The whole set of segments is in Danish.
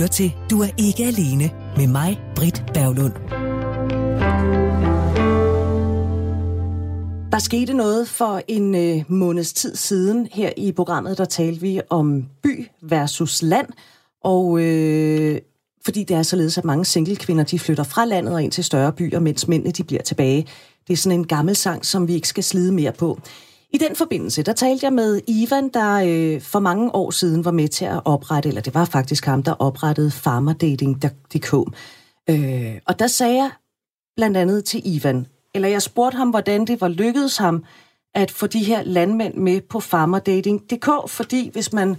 lytter til Du er ikke alene med mig, Britt Berglund. Der skete noget for en øh, måneds tid siden her i programmet, der talte vi om by versus land, og øh, fordi det er således, at mange single-kvinder, de flytter fra landet og ind til større byer, mens mændene de bliver tilbage. Det er sådan en gammel sang, som vi ikke skal slide mere på. I den forbindelse, der talte jeg med Ivan, der øh, for mange år siden var med til at oprette, eller det var faktisk ham, der oprettede farmerdating.dk. Øh, og der sagde jeg blandt andet til Ivan, eller jeg spurgte ham, hvordan det var lykkedes ham at få de her landmænd med på farmerdating.dk, fordi hvis man,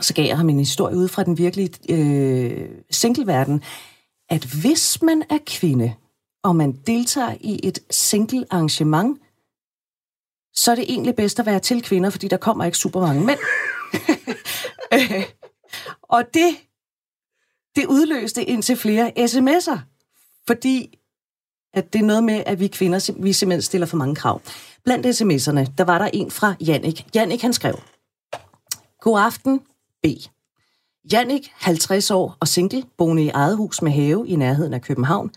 så gav jeg ham en historie ud fra den virkelige øh, singleverden, at hvis man er kvinde, og man deltager i et single arrangement, så er det egentlig bedst at være til kvinder, fordi der kommer ikke super mange mænd. Øh, og det, det udløste indtil flere sms'er, fordi at det er noget med, at vi kvinder vi simpelthen stiller for mange krav. Blandt sms'erne, der var der en fra Jannik. Jannik, han skrev, God aften, B. Jannik, 50 år og single, boende i eget hus med have i nærheden af København.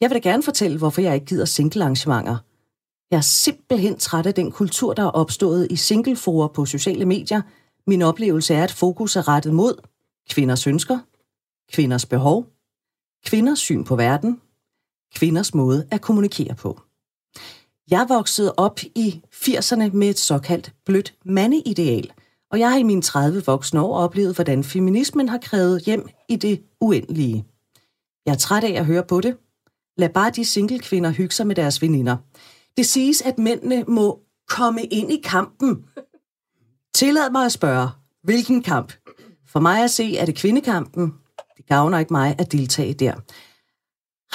Jeg vil da gerne fortælle, hvorfor jeg ikke gider single arrangementer. Jeg er simpelthen træt af den kultur, der er opstået i singleforer på sociale medier. Min oplevelse er, at fokus er rettet mod kvinders ønsker, kvinders behov, kvinders syn på verden, kvinders måde at kommunikere på. Jeg voksede op i 80'erne med et såkaldt blødt mandeideal, og jeg har i mine 30 voksne år oplevet, hvordan feminismen har krævet hjem i det uendelige. Jeg er træt af at høre på det. Lad bare de single kvinder hygge sig med deres veninder. Det siges, at mændene må komme ind i kampen. Tillad mig at spørge, hvilken kamp? For mig at se, er det kvindekampen. Det gavner ikke mig at deltage der.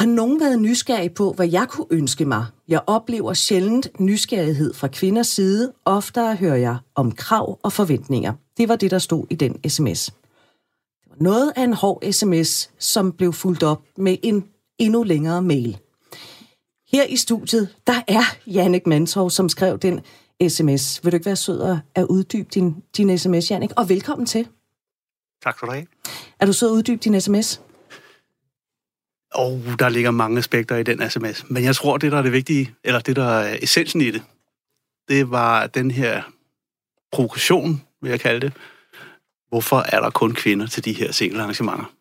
Har nogen været nysgerrig på, hvad jeg kunne ønske mig? Jeg oplever sjældent nysgerrighed fra kvinders side. Oftere hører jeg om krav og forventninger. Det var det, der stod i den sms. Det var noget af en hård sms, som blev fuldt op med en endnu længere mail. Her i studiet, der er Jannik Mantorv, som skrev den sms. Vil du ikke være sød at uddybe din, din sms, Jannik? Og velkommen til. Tak for det. Er du sød at uddybe din sms? Og oh, der ligger mange aspekter i den sms. Men jeg tror, det der er det vigtige, eller det der er essensen i det, det var den her provokation, vil jeg kalde det. Hvorfor er der kun kvinder til de her single arrangementer?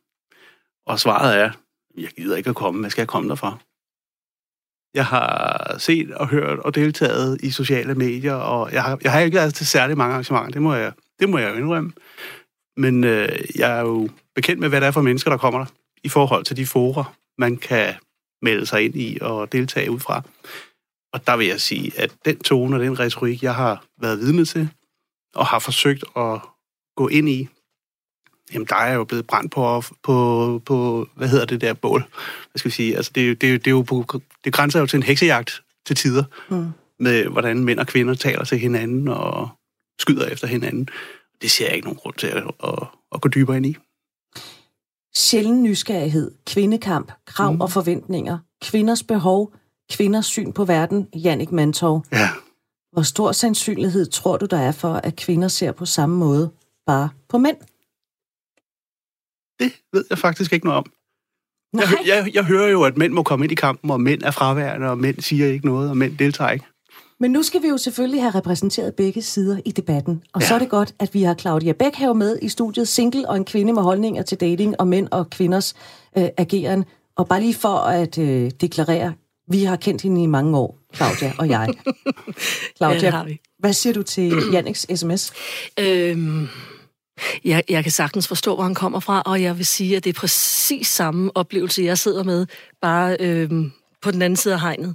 Og svaret er, jeg gider ikke at komme, hvad skal jeg komme derfra? Jeg har set og hørt og deltaget i sociale medier, og jeg har, jeg har ikke været til særlig mange arrangementer, det må jeg, det må jeg jo indrømme. Men øh, jeg er jo bekendt med, hvad det er for mennesker, der kommer der, i forhold til de forer, man kan melde sig ind i og deltage ud fra. Og der vil jeg sige, at den tone og den retorik, jeg har været vidne til, og har forsøgt at gå ind i, jamen der er jo blevet brændt på, på, på hvad hedder det der bål? Hvad skal vi sige? Altså det, det, det, er jo på, det grænser jo til en heksejagt til tider, mm. med hvordan mænd og kvinder taler til hinanden og skyder efter hinanden. Det ser jeg ikke nogen grund til at, at, at gå dybere ind i. Sjælden nysgerrighed, kvindekamp, krav mm. og forventninger, kvinders behov, kvinders syn på verden, Jannik Mantov. Ja. Hvor stor sandsynlighed tror du, der er for, at kvinder ser på samme måde, bare på mænd? Det ved jeg faktisk ikke noget om. Jeg, jeg, jeg hører jo, at mænd må komme ind i kampen, og mænd er fraværende, og mænd siger ikke noget, og mænd deltager ikke. Men nu skal vi jo selvfølgelig have repræsenteret begge sider i debatten. Og ja. så er det godt, at vi har Claudia Bæk med i studiet, single og en kvinde med holdninger til dating og mænd og kvinders øh, ageren. Og bare lige for at øh, deklarere, vi har kendt hende i mange år, Claudia og jeg. Claudia, ja, hvad siger du til Janniks sms? Øhm, jeg, jeg kan sagtens forstå, hvor han kommer fra, og jeg vil sige, at det er præcis samme oplevelse, jeg sidder med, bare øhm, på den anden side af hegnet.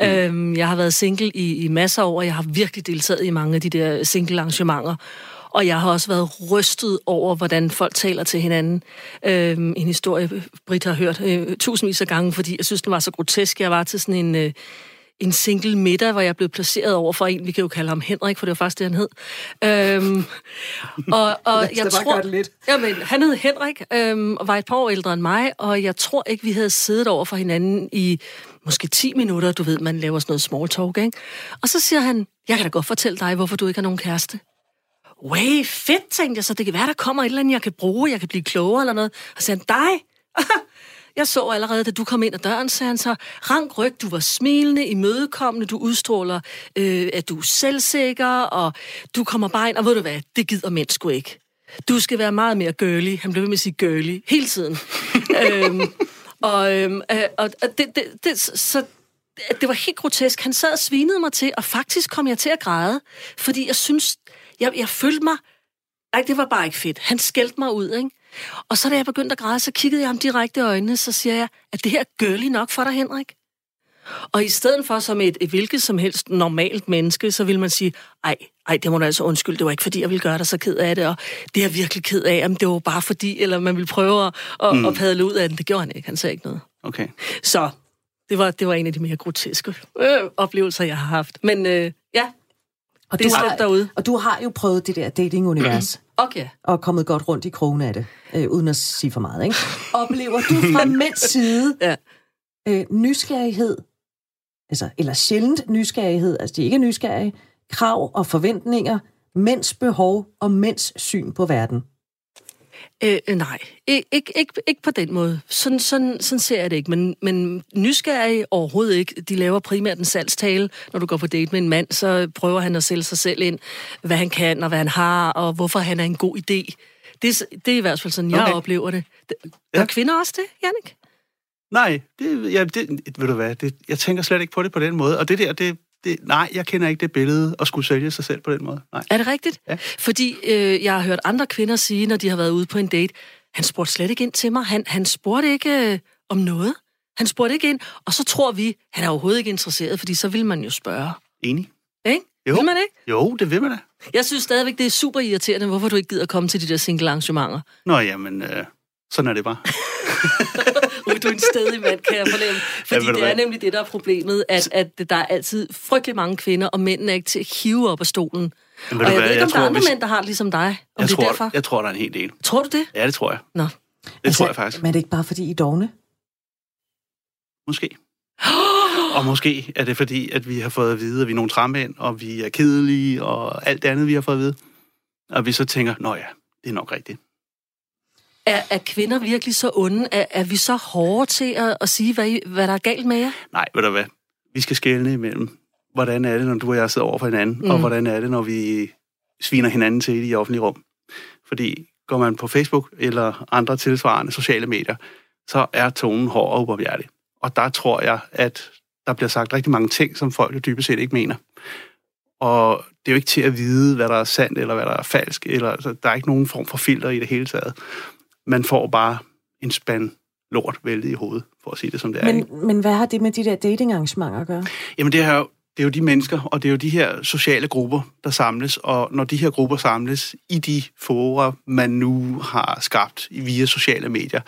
Mm. Øhm, jeg har været single i, i masser af år, og jeg har virkelig deltaget i mange af de der single-arrangementer. Og jeg har også været rystet over, hvordan folk taler til hinanden. Øhm, en historie, Britt har hørt øh, tusindvis af gange, fordi jeg synes, den var så grotesk. Jeg var til sådan en... Øh, en single middag, hvor jeg blev placeret over for en, vi kan jo kalde ham Henrik, for det var faktisk det, han hed. Øhm, og, og jeg tror, lidt. Jamen, han hed Henrik, øhm, og var et par år ældre end mig, og jeg tror ikke, vi havde siddet over for hinanden i måske 10 minutter. Du ved, man laver sådan noget small talk, ikke? Og så siger han, jeg kan da godt fortælle dig, hvorfor du ikke har nogen kæreste. way, fedt, tænkte jeg så. Det kan være, der kommer et eller andet, jeg kan bruge, jeg kan blive klogere eller noget. Og så sagde han, dig? Jeg så allerede, da du kom ind ad døren, sagde han så, rank ryg, du var smilende, imødekommende, du udstråler, øh, at du er selvsikker, og du kommer bare ind, og ved du hvad, det gider mænd sgu ikke. Du skal være meget mere girly. Han blev ved med at sige girly hele tiden. øhm, og, øhm, øh, og det, det, det, så det var helt grotesk. Han sad og svinede mig til, og faktisk kom jeg til at græde, fordi jeg synes, jeg, jeg følte mig, nej, det var bare ikke fedt. Han skældte mig ud, ikke? Og så da jeg begyndte at græde, så kiggede jeg ham direkte i øjnene, så siger jeg, at det her er girly nok for dig, Henrik. Og i stedet for som et, et hvilket som helst normalt menneske, så vil man sige, ej, ej, det må du altså undskylde, det var ikke fordi, jeg ville gøre dig så ked af det, og det er jeg virkelig ked af, men det var bare fordi, eller man ville prøve at, at, mm. at padle ud af den. Det gjorde han ikke, han sagde ikke noget. Okay. Så det var, det var en af de mere groteske øh, oplevelser, jeg har haft. Men øh, Og det er du har, derude. Og du har jo prøvet det der dating-univers. Okay. og kommet godt rundt i krogen af det, øh, uden at sige for meget, ikke? Oplever du fra mænds side Ja. øh, nysgerrighed, altså, eller sjældent nysgerrighed, altså de er ikke nysgerrige, krav og forventninger, mænds behov og mænds syn på verden? Øh, øh, nej, Ik- ikke, ikke, ikke på den måde. Sådan, sådan, sådan ser jeg det ikke. Men, men nysgerrig overhovedet ikke. De laver primært en salgstale. Når du går på date med en mand, så prøver han at sælge sig selv ind, hvad han kan og hvad han har, og hvorfor han er en god idé. Det, er det er i hvert fald sådan, jeg Okay. oplever det. Gør Ja. kvinder også det, Jannik? Nej, det, ja, det, ved du hvad, det, jeg tænker slet ikke på det på den måde. Og det der, det, det, nej, jeg kender ikke det billede at skulle sælge sig selv på den måde. Nej. Er det rigtigt? Ja. Fordi øh, jeg har hørt andre kvinder sige, når de har været ude på en date, han spurgte slet ikke ind til mig. Han, han spurgte ikke øh, om noget. Han spurgte ikke ind, og så tror vi, han er overhovedet ikke interesseret, fordi så vil man jo spørge. Enig? Ikke? Jo. Vil man ikke? Jo, det vil man da. Jeg synes stadigvæk, det er super irriterende, hvorfor du ikke gider komme til de der single arrangementer. Nå, jamen, øh, sådan er det bare. Uh, du er en stedig mand, kan jeg fornemme. Fordi du det er nemlig det, der er problemet, at, at der er altid frygtelig mange kvinder, og mændene er ikke til at hive op af stolen. Men og du jeg hvad, ved ikke, om jeg der er andre hvis- mænd, der har det ligesom dig. Om Jeg det er tror, derfor. jeg tror, der er en hel del. Tror du det? Ja, det tror jeg. Nå. Det tror jeg faktisk. Men er det ikke bare fordi I er dogne? Måske. Og måske er det fordi, at vi har fået at vide, at vi er nogle træmænd, og vi er kedelige, og alt det andet, vi har fået at vide. Og vi så tænker, nå ja, det er nok rigtigt. Er, er kvinder virkelig så onde? Er, er vi så hårde til at, at sige, hvad, hvad der er galt med jer? Nej, ved du hvad? Vi skal skelne imellem, hvordan er det, når du og jeg sidder over for hinanden, mm. og hvordan er det, når vi sviner hinanden til i offentlig rum. Fordi går man på Facebook eller andre tilsvarende sociale medier, så er tonen hård og ubarmhjertig. Og der tror jeg, at der bliver sagt rigtig mange ting, som folk jo dybest set ikke mener. Og det er jo ikke til at vide, hvad der er sandt eller hvad der er falsk. Eller, altså, der er ikke nogen form for filter i det hele taget. Man får bare en spand lort væltet i hovedet, for at sige det som det er. ikke? Men, men hvad har det med de der datingarrangementer at gøre? Jamen det er, jo, det er jo de mennesker, og det er jo de her sociale grupper, der samles, og når de her grupper samles i de fora, man nu har skabt via sociale medier,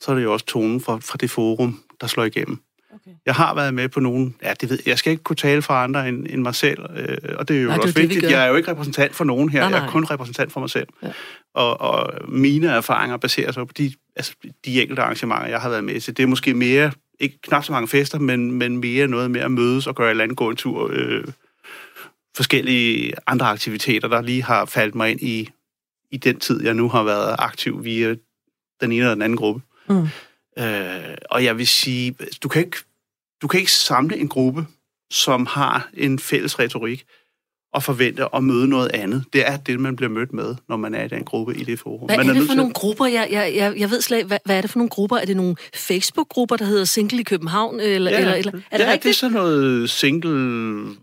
så er det jo også tonen fra, fra det forum, der slår igennem. Okay. Jeg har været med på nogen, ja, det ved jeg, jeg skal ikke kunne tale for andre end, end mig selv, øh, og det er jo Nej, det også det, vi vigtigt. gør. Jeg er jo ikke repræsentant for nogen her, Nej, jeg nej. er kun repræsentant for mig selv. Ja. Og, og mine erfaringer baserer sig på de, altså, de enkelte arrangementer, jeg har været med til. Det er måske mere, ikke knap så mange fester, men, men mere noget med at mødes og gøre et eller andet, gå en tur, øh, forskellige andre aktiviteter, der lige har faldt mig ind i, i den tid, jeg nu har været aktiv via den ene eller den anden gruppe. Mm. Øh, og jeg vil sige, du kan, ikke, du kan ikke samle en gruppe, som har en fælles retorik, og forvente at møde noget andet. Det er det, man bliver mødt med, når man er i den gruppe i det forum. Hvad man er det for nogle grupper? Jeg, jeg, jeg, jeg ved slet ikke, hvad, hvad er det for nogle grupper? Er det nogle Facebook-grupper, der hedder Single i København? Eller, Ja, eller, eller, er det ja, det er sådan noget single...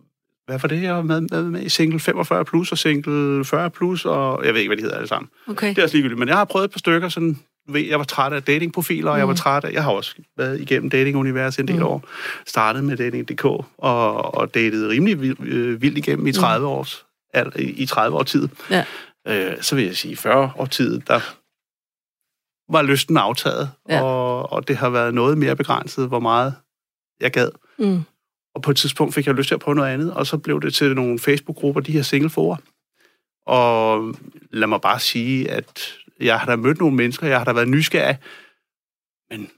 Hvad var det, jeg var med, med, med? Single 45 plus og single 40 plus, og jeg ved ikke, hvad de hedder alle sammen. Okay. Det er også ligegyldigt, men jeg har prøvet et par stykker, sådan, du ved, jeg var træt af datingprofiler, og jeg var træt af, jeg har også været igennem datinguniverset en del Mm. år. Startede med dating.dk, og, og datede rimelig vildt, øh, vildt igennem i 30 års, al, i 30 år tid. Ja. Øh, så vil jeg sige, 40 år tid, der var lysten aftaget, Ja. og, og det har været noget mere begrænset, hvor meget jeg gad. Mm. Og på et tidspunkt fik jeg lyst til at prøve noget andet, og så blev det til nogle Facebook-grupper, de her singleforer. Og lad mig bare sige, at jeg har da mødt nogle mennesker, jeg har da været nysgerrig, men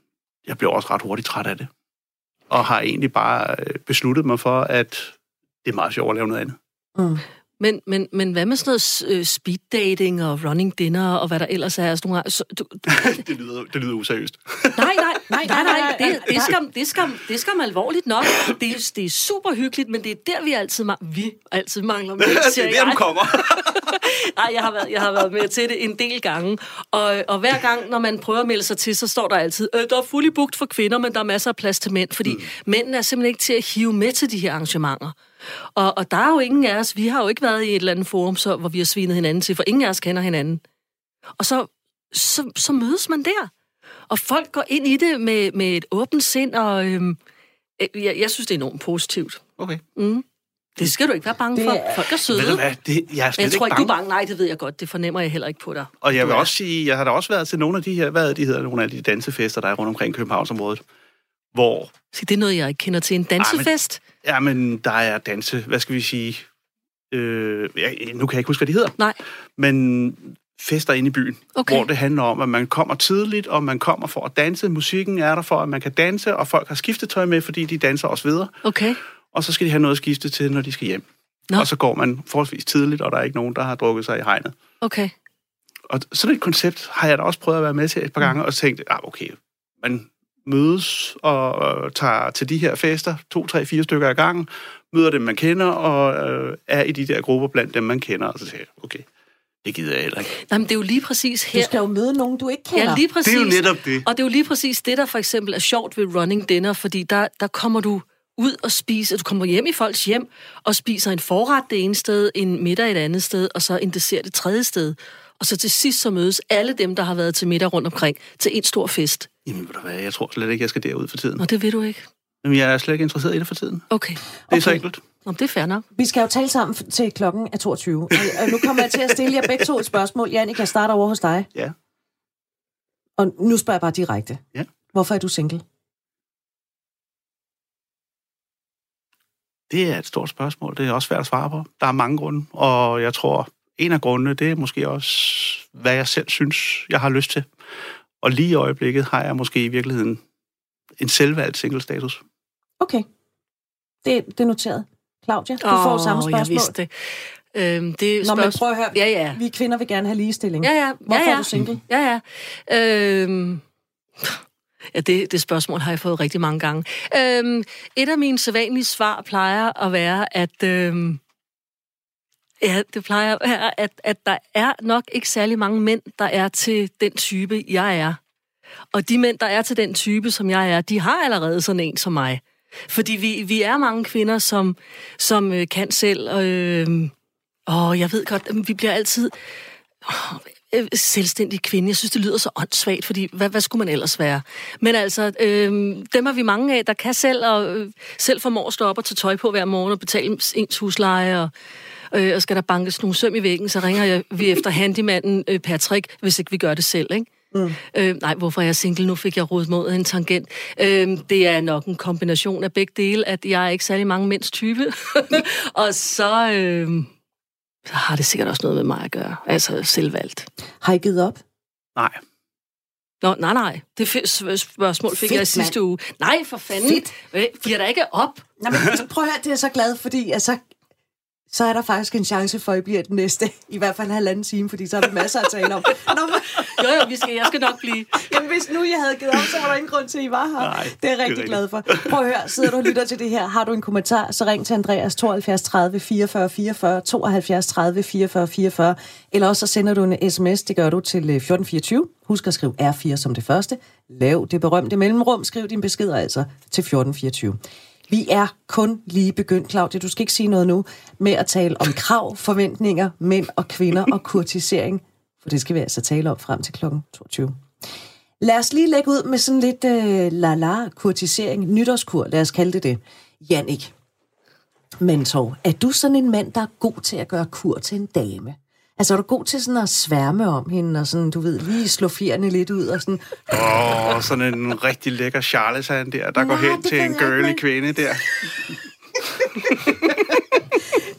jeg blev også ret hurtigt træt af det. Og har egentlig bare øh, besluttet mig for, at det er meget sjovt at lave noget andet. Mm. Men, men, men hvad med sådan noget øh, speed dating og running dinner og hvad der ellers er? Sådan nogle, så, du, det, lyder, det lyder useriøst. nej, nej, nej, nej, nej. Det, det, skal, det, skal, det skal man alvorligt nok. Det, er- det er super hyggeligt, men det er der, vi altid, ma- vi altid mangler med. det er der, du jeg. kommer. Nej, jeg har, været, jeg har været med til det en del gange. Og, og hver gang, når man prøver at melde sig til, så står der altid, øh, der er fully booked for kvinder, men der er masser af plads til mænd. Fordi mm. mændene er simpelthen ikke til at hive med til de her arrangementer. Og, og der er jo ingen af os, vi har jo ikke været i et eller andet forum, så, hvor vi har svinet hinanden til, for ingen af os kender hinanden. Og så, så, så mødes man der. Og folk går ind i det med, med et åbent sind, og øhm, øh, jeg, jeg synes, det er enormt positivt. Okay. Det skal du ikke være bange Det for. Folk er søde. Ved du hvad, det, jeg er Men slet jeg tror ikke ikke, du er bange. bange. Nej, det ved jeg godt. Det fornemmer jeg heller ikke på dig. Og jeg vil også sige, jeg har da også været til nogle af de her, hvad de hedder, nogle af de dansefester, der er rundt omkring Københavnsområdet, hvor, Se, det er noget, jeg ikke kender til. En dansefest? ja, men der er danse, hvad skal vi sige, øh, ja, nu kan jeg ikke huske, hvad de hedder, Nej. men fester inde i byen, Okay. hvor det handler om, at man kommer tidligt, og man kommer for at danse. Musikken er der for, at man kan danse, og folk har skiftetøj med, fordi de danser også videre. Okay. Og så skal de have noget at skifte til, når de skal hjem. Nå. Og så går man forholdsvis tidligt, og der er ikke nogen, der har drukket sig i hegnet. Okay. Og sådan et koncept har jeg da også prøvet at være med til et par gange, og tænkt, ah, okay, man mødes og øh, tager til de her fester, to, tre, fire stykker ad gangen, møder dem, man kender, og øh, er i de der grupper blandt dem, man kender, og så siger jeg, okay, det gider jeg heller ikke. Nej, men det er jo lige præcis Du her. skal jo møde nogen, du ikke kender. Ja, lige præcis. Det er jo netop det. Og det er jo lige præcis det, der for eksempel er sjovt ved running dinner, fordi der, der kommer du ud og spiser, du kommer hjem i folks hjem og spiser en forret det ene sted, en middag et andet sted, og så en dessert det tredje sted. Og så til sidst så mødes alle dem, der har været til middag rundt omkring, til en stor fest. Jamen, ved du hvad, jeg tror slet ikke, jeg skal derud for tiden. Nå, det ved du ikke. Jamen, jeg er slet ikke interesseret i det for tiden. Okay. Det er så Okay. enkelt. Nå, det er fair nok. Vi skal jo tale sammen til klokken er 22. Og, og nu kommer jeg til at stille jer begge to et spørgsmål. Jannik, jeg starter over hos dig. Ja. Og nu spørger jeg bare direkte. Ja. Hvorfor er du single? Det er et stort spørgsmål. Det er også svært at svare på. Der er mange grunde, og jeg tror, en af grundene, det er måske også, hvad jeg selv synes, jeg har lyst til. Og lige i øjeblikket har jeg måske i virkeligheden en selvvalgt single-status. Okay. Det, det er noteret. Claudia, du får samme spørgsmål. jeg vidste det. Øhm, det er Nå, men spørgsmål- prøv at høre. Ja, ja. Vi kvinder vil gerne have ligestilling. Ja, ja. Hvorfor ja, ja. er du single? Ja, ja. Øhm, ja, det, det spørgsmål har jeg fået rigtig mange gange. Øhm, et af mine sædvanlige svar plejer at være, at... Øhm, ja, det plejer at være, at, at der er nok ikke særlig mange mænd, der er til den type, jeg er. Og de mænd, der er til den type, som jeg er, de har allerede sådan en som mig. Fordi vi, vi er mange kvinder, som, som øh, kan selv. Øh, og jeg ved godt, øh, vi bliver altid øh, selvstændig kvinde. Jeg synes, det lyder så åndssvagt, fordi hvad, hvad skulle man ellers være? Men altså, øh, dem er vi mange af, der kan selv, og øh, selv formår at stå op og tage tøj på hver morgen og betale ens husleje, og, øh, og skal der bankes nogle søm i væggen, så ringer jeg, vi efter handymanden øh, Patrick, hvis ikke vi gør det selv, ikke? Mm. Øh, nej, hvorfor er jeg single? Nu fik jeg rodet mod en tangent. Øh, det er nok en kombination af begge dele, at jeg er ikke særlig mange mænds type. og så, øh, så har det sikkert også noget med mig at gøre. Altså selvvalgt. Har I givet op? Nej. Nå, nej, nej. Det f- spørgsmål fik Fedt, jeg i sidste mand. uge. Nej, for fanden. Fedt. Øh, Giver der ikke op? Nå, men så prøv at høre, det er jeg så glad, fordi altså, så er der faktisk en chance for, at I bliver den næste. I hvert fald halvanden time, fordi så er der masser at tale om. Nå, men, Jo, jo, vi skal, jeg skal nok blive. jamen, hvis nu jeg havde givet op, så var der ingen grund til, at I var her. Nej, det er jeg rigtig glad for. Prøv at høre, sidder du og lytter til det her, har du en kommentar, så ring til Andreas 72 30 44 44, 72 30 44 44, eller også så sender du en sms, det gør du til øh, 1424. Husk at skrive R4 som det første. Lav det berømte mellemrum, skriv din beskeder altså til 1424. Vi er kun lige begyndt, Claudia, du skal ikke sige noget nu, med at tale om krav, forventninger, mænd og kvinder og kurtisering, for det skal vi altså tale om frem til klokken 22. Lad os lige lægge ud med sådan lidt øh, la-la kurtisering, nytårskur, lad os kalde det det. Jannik, mentor, er du sådan en mand, der er god til at gøre kur til en dame? Altså, er du god til sådan at sværme om hende, og sådan, du ved, lige slå fjerne lidt ud, og sådan, Åh, oh, sådan en rigtig lækker charlatan der, der går Nej, hen det til en girly kvinde der.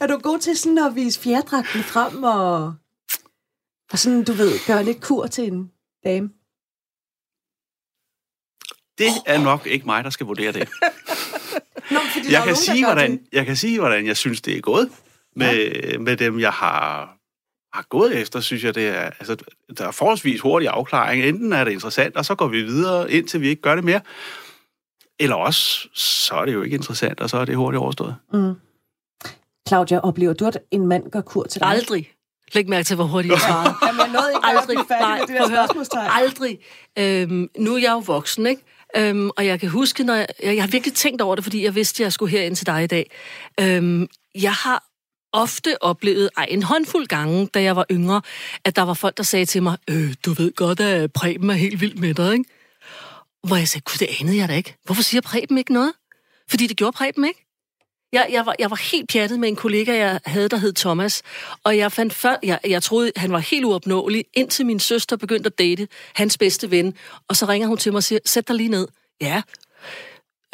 er du god til sådan at vise fjerdragten frem, og, og sådan, du ved, gøre lidt kur til en dame? Det er nok ikke mig, der skal vurdere det. Nå, fordi Jeg kan, nogen, sige, hvordan, det. jeg kan sige, hvordan jeg synes, det er gået. med, med dem, jeg har, har gået efter, synes jeg, det er, altså, der er forholdsvis hurtig afklaring. Enten er det interessant, og så går vi videre, indtil vi ikke gør det mere. Eller også, så er det jo ikke interessant, og så er det hurtigt overstået. Mm. Claudia, oplever du, at en mand gør kur til dig? Aldrig. Læg mærke til, hvor hurtigt jeg svarede. Jamen, jeg nåede ikke Aldrig. at Nej, med det der spørgsmålstegn. Aldrig. Øhm, nu er jeg jo voksen, ikke? Øhm, og jeg kan huske, når jeg, jeg, jeg har virkelig tænkt over det, fordi jeg vidste, at jeg skulle herind til dig i dag. Øhm, jeg har ofte oplevet, ej, en håndfuld gange, da jeg var yngre, at der var folk, der sagde til mig, øh, du ved godt, at Preben er helt vild med dig, ikke? Hvor jeg sagde, gud, det anede jeg da ikke. Hvorfor siger Preben ikke noget? Fordi det gjorde Preben ikke. Jeg, jeg, var, jeg var helt pjattet med en kollega, jeg havde, der hed Thomas, og jeg fandt før, jeg, jeg troede, han var helt uopnåelig, indtil min søster begyndte at date hans bedste ven, og så ringer hun til mig og siger, sæt dig lige ned. Ja.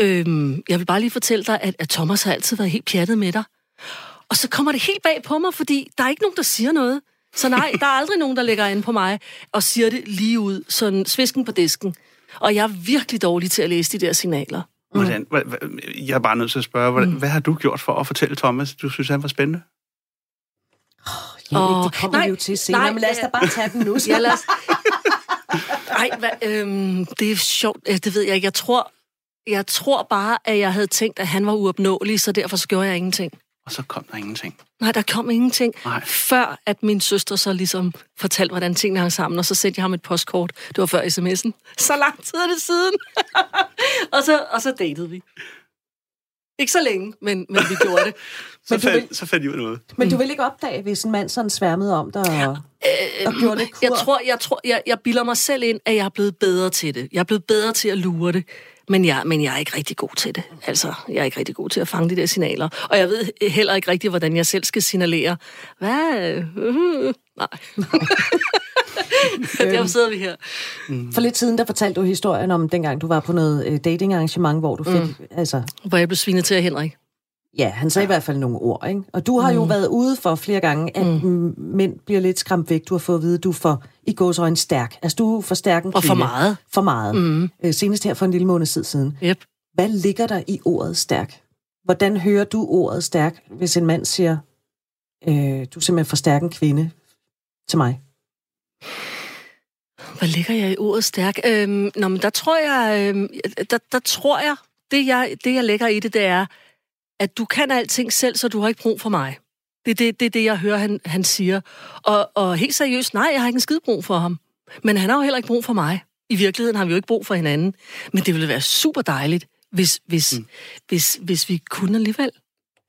Øhm, jeg vil bare lige fortælle dig, at, at Thomas har altid været helt pjattet med dig. Og så kommer det helt bag på mig, fordi der er ikke nogen, der siger noget. Så nej, der er aldrig nogen, der lægger an på mig og siger det lige ud, sådan svisken på disken. Og jeg er virkelig dårlig til at læse de der signaler. Hvordan, hva, hva, jeg er bare nødt til at spørge, hvad, mm. hvad har du gjort for at fortælle Thomas, du synes, han var spændende? Jannik, Åh, det kommer nej, vi jo til senere, nej, men lad os da øh, bare tage den nu. Ja, lad os... Ej, hvad, øhm, det er sjovt. Det ved jeg ikke. Jeg tror, jeg tror bare, at jeg havde tænkt, at han var uopnåelig, så derfor så gjorde jeg ingenting. Og så kom der ingenting. Nej, der kom ingenting. Nej. Før at min søster så ligesom fortalte, hvordan tingene hang sammen, og så sendte jeg ham et postkort. Det var før sms'en. Så lang tid er det siden. og, så, og så datede vi. Ikke så længe, men, men vi gjorde det. Så, Men du fandt, vil- så fandt I ud af noget. Men du vil ikke opdage, hvis en mand sådan sværmede om dig og, og gjorde det kur? Jeg tror, jeg, tror jeg, jeg bilder mig selv ind, at jeg er blevet bedre til det. Jeg er blevet bedre til at lure det. Men jeg, men jeg er ikke rigtig god til det. Altså, jeg er ikke rigtig god til at fange de der signaler. Og jeg ved heller ikke rigtig, hvordan jeg selv skal signalere. Hvad? Øh, nej. Derfor sidder vi her. For lidt siden, der fortalte du historien om, dengang du var på noget øh, datingarrangement, hvor du fik, mm. altså, Hvor jeg blev svinet til af Henrik. Ja, han sagde ja. i hvert fald nogle ord, ikke? Og du har mm. jo været ude for flere gange, at mm. mænd bliver lidt skræmt væk. Du har fået at vide, at du for, i gåsøjne stærk. Altså, du er for stærk en Og for meget. For meget. Mm. Øh, senest her for en lille måned siden. Yep. Hvad ligger der i ordet stærk? Hvordan hører du ordet stærk, hvis en mand siger, øh, du er simpelthen for stærk en kvinde til mig? Hvad ligger jeg i ordet stærk? Øhm, nå, men der tror jeg, øhm, der, der tror jeg, det jeg, det jeg lægger i det, det er, at du kan alting selv, så du har ikke brug for mig. Det er det, det, det, jeg hører, han, han siger. Og, og helt seriøst, nej, jeg har ikke en skid brug for ham. Men han har jo heller ikke brug for mig. I virkeligheden har vi jo ikke brug for hinanden. Men det ville være super dejligt, hvis, hvis, mm. hvis, hvis vi kunne alligevel.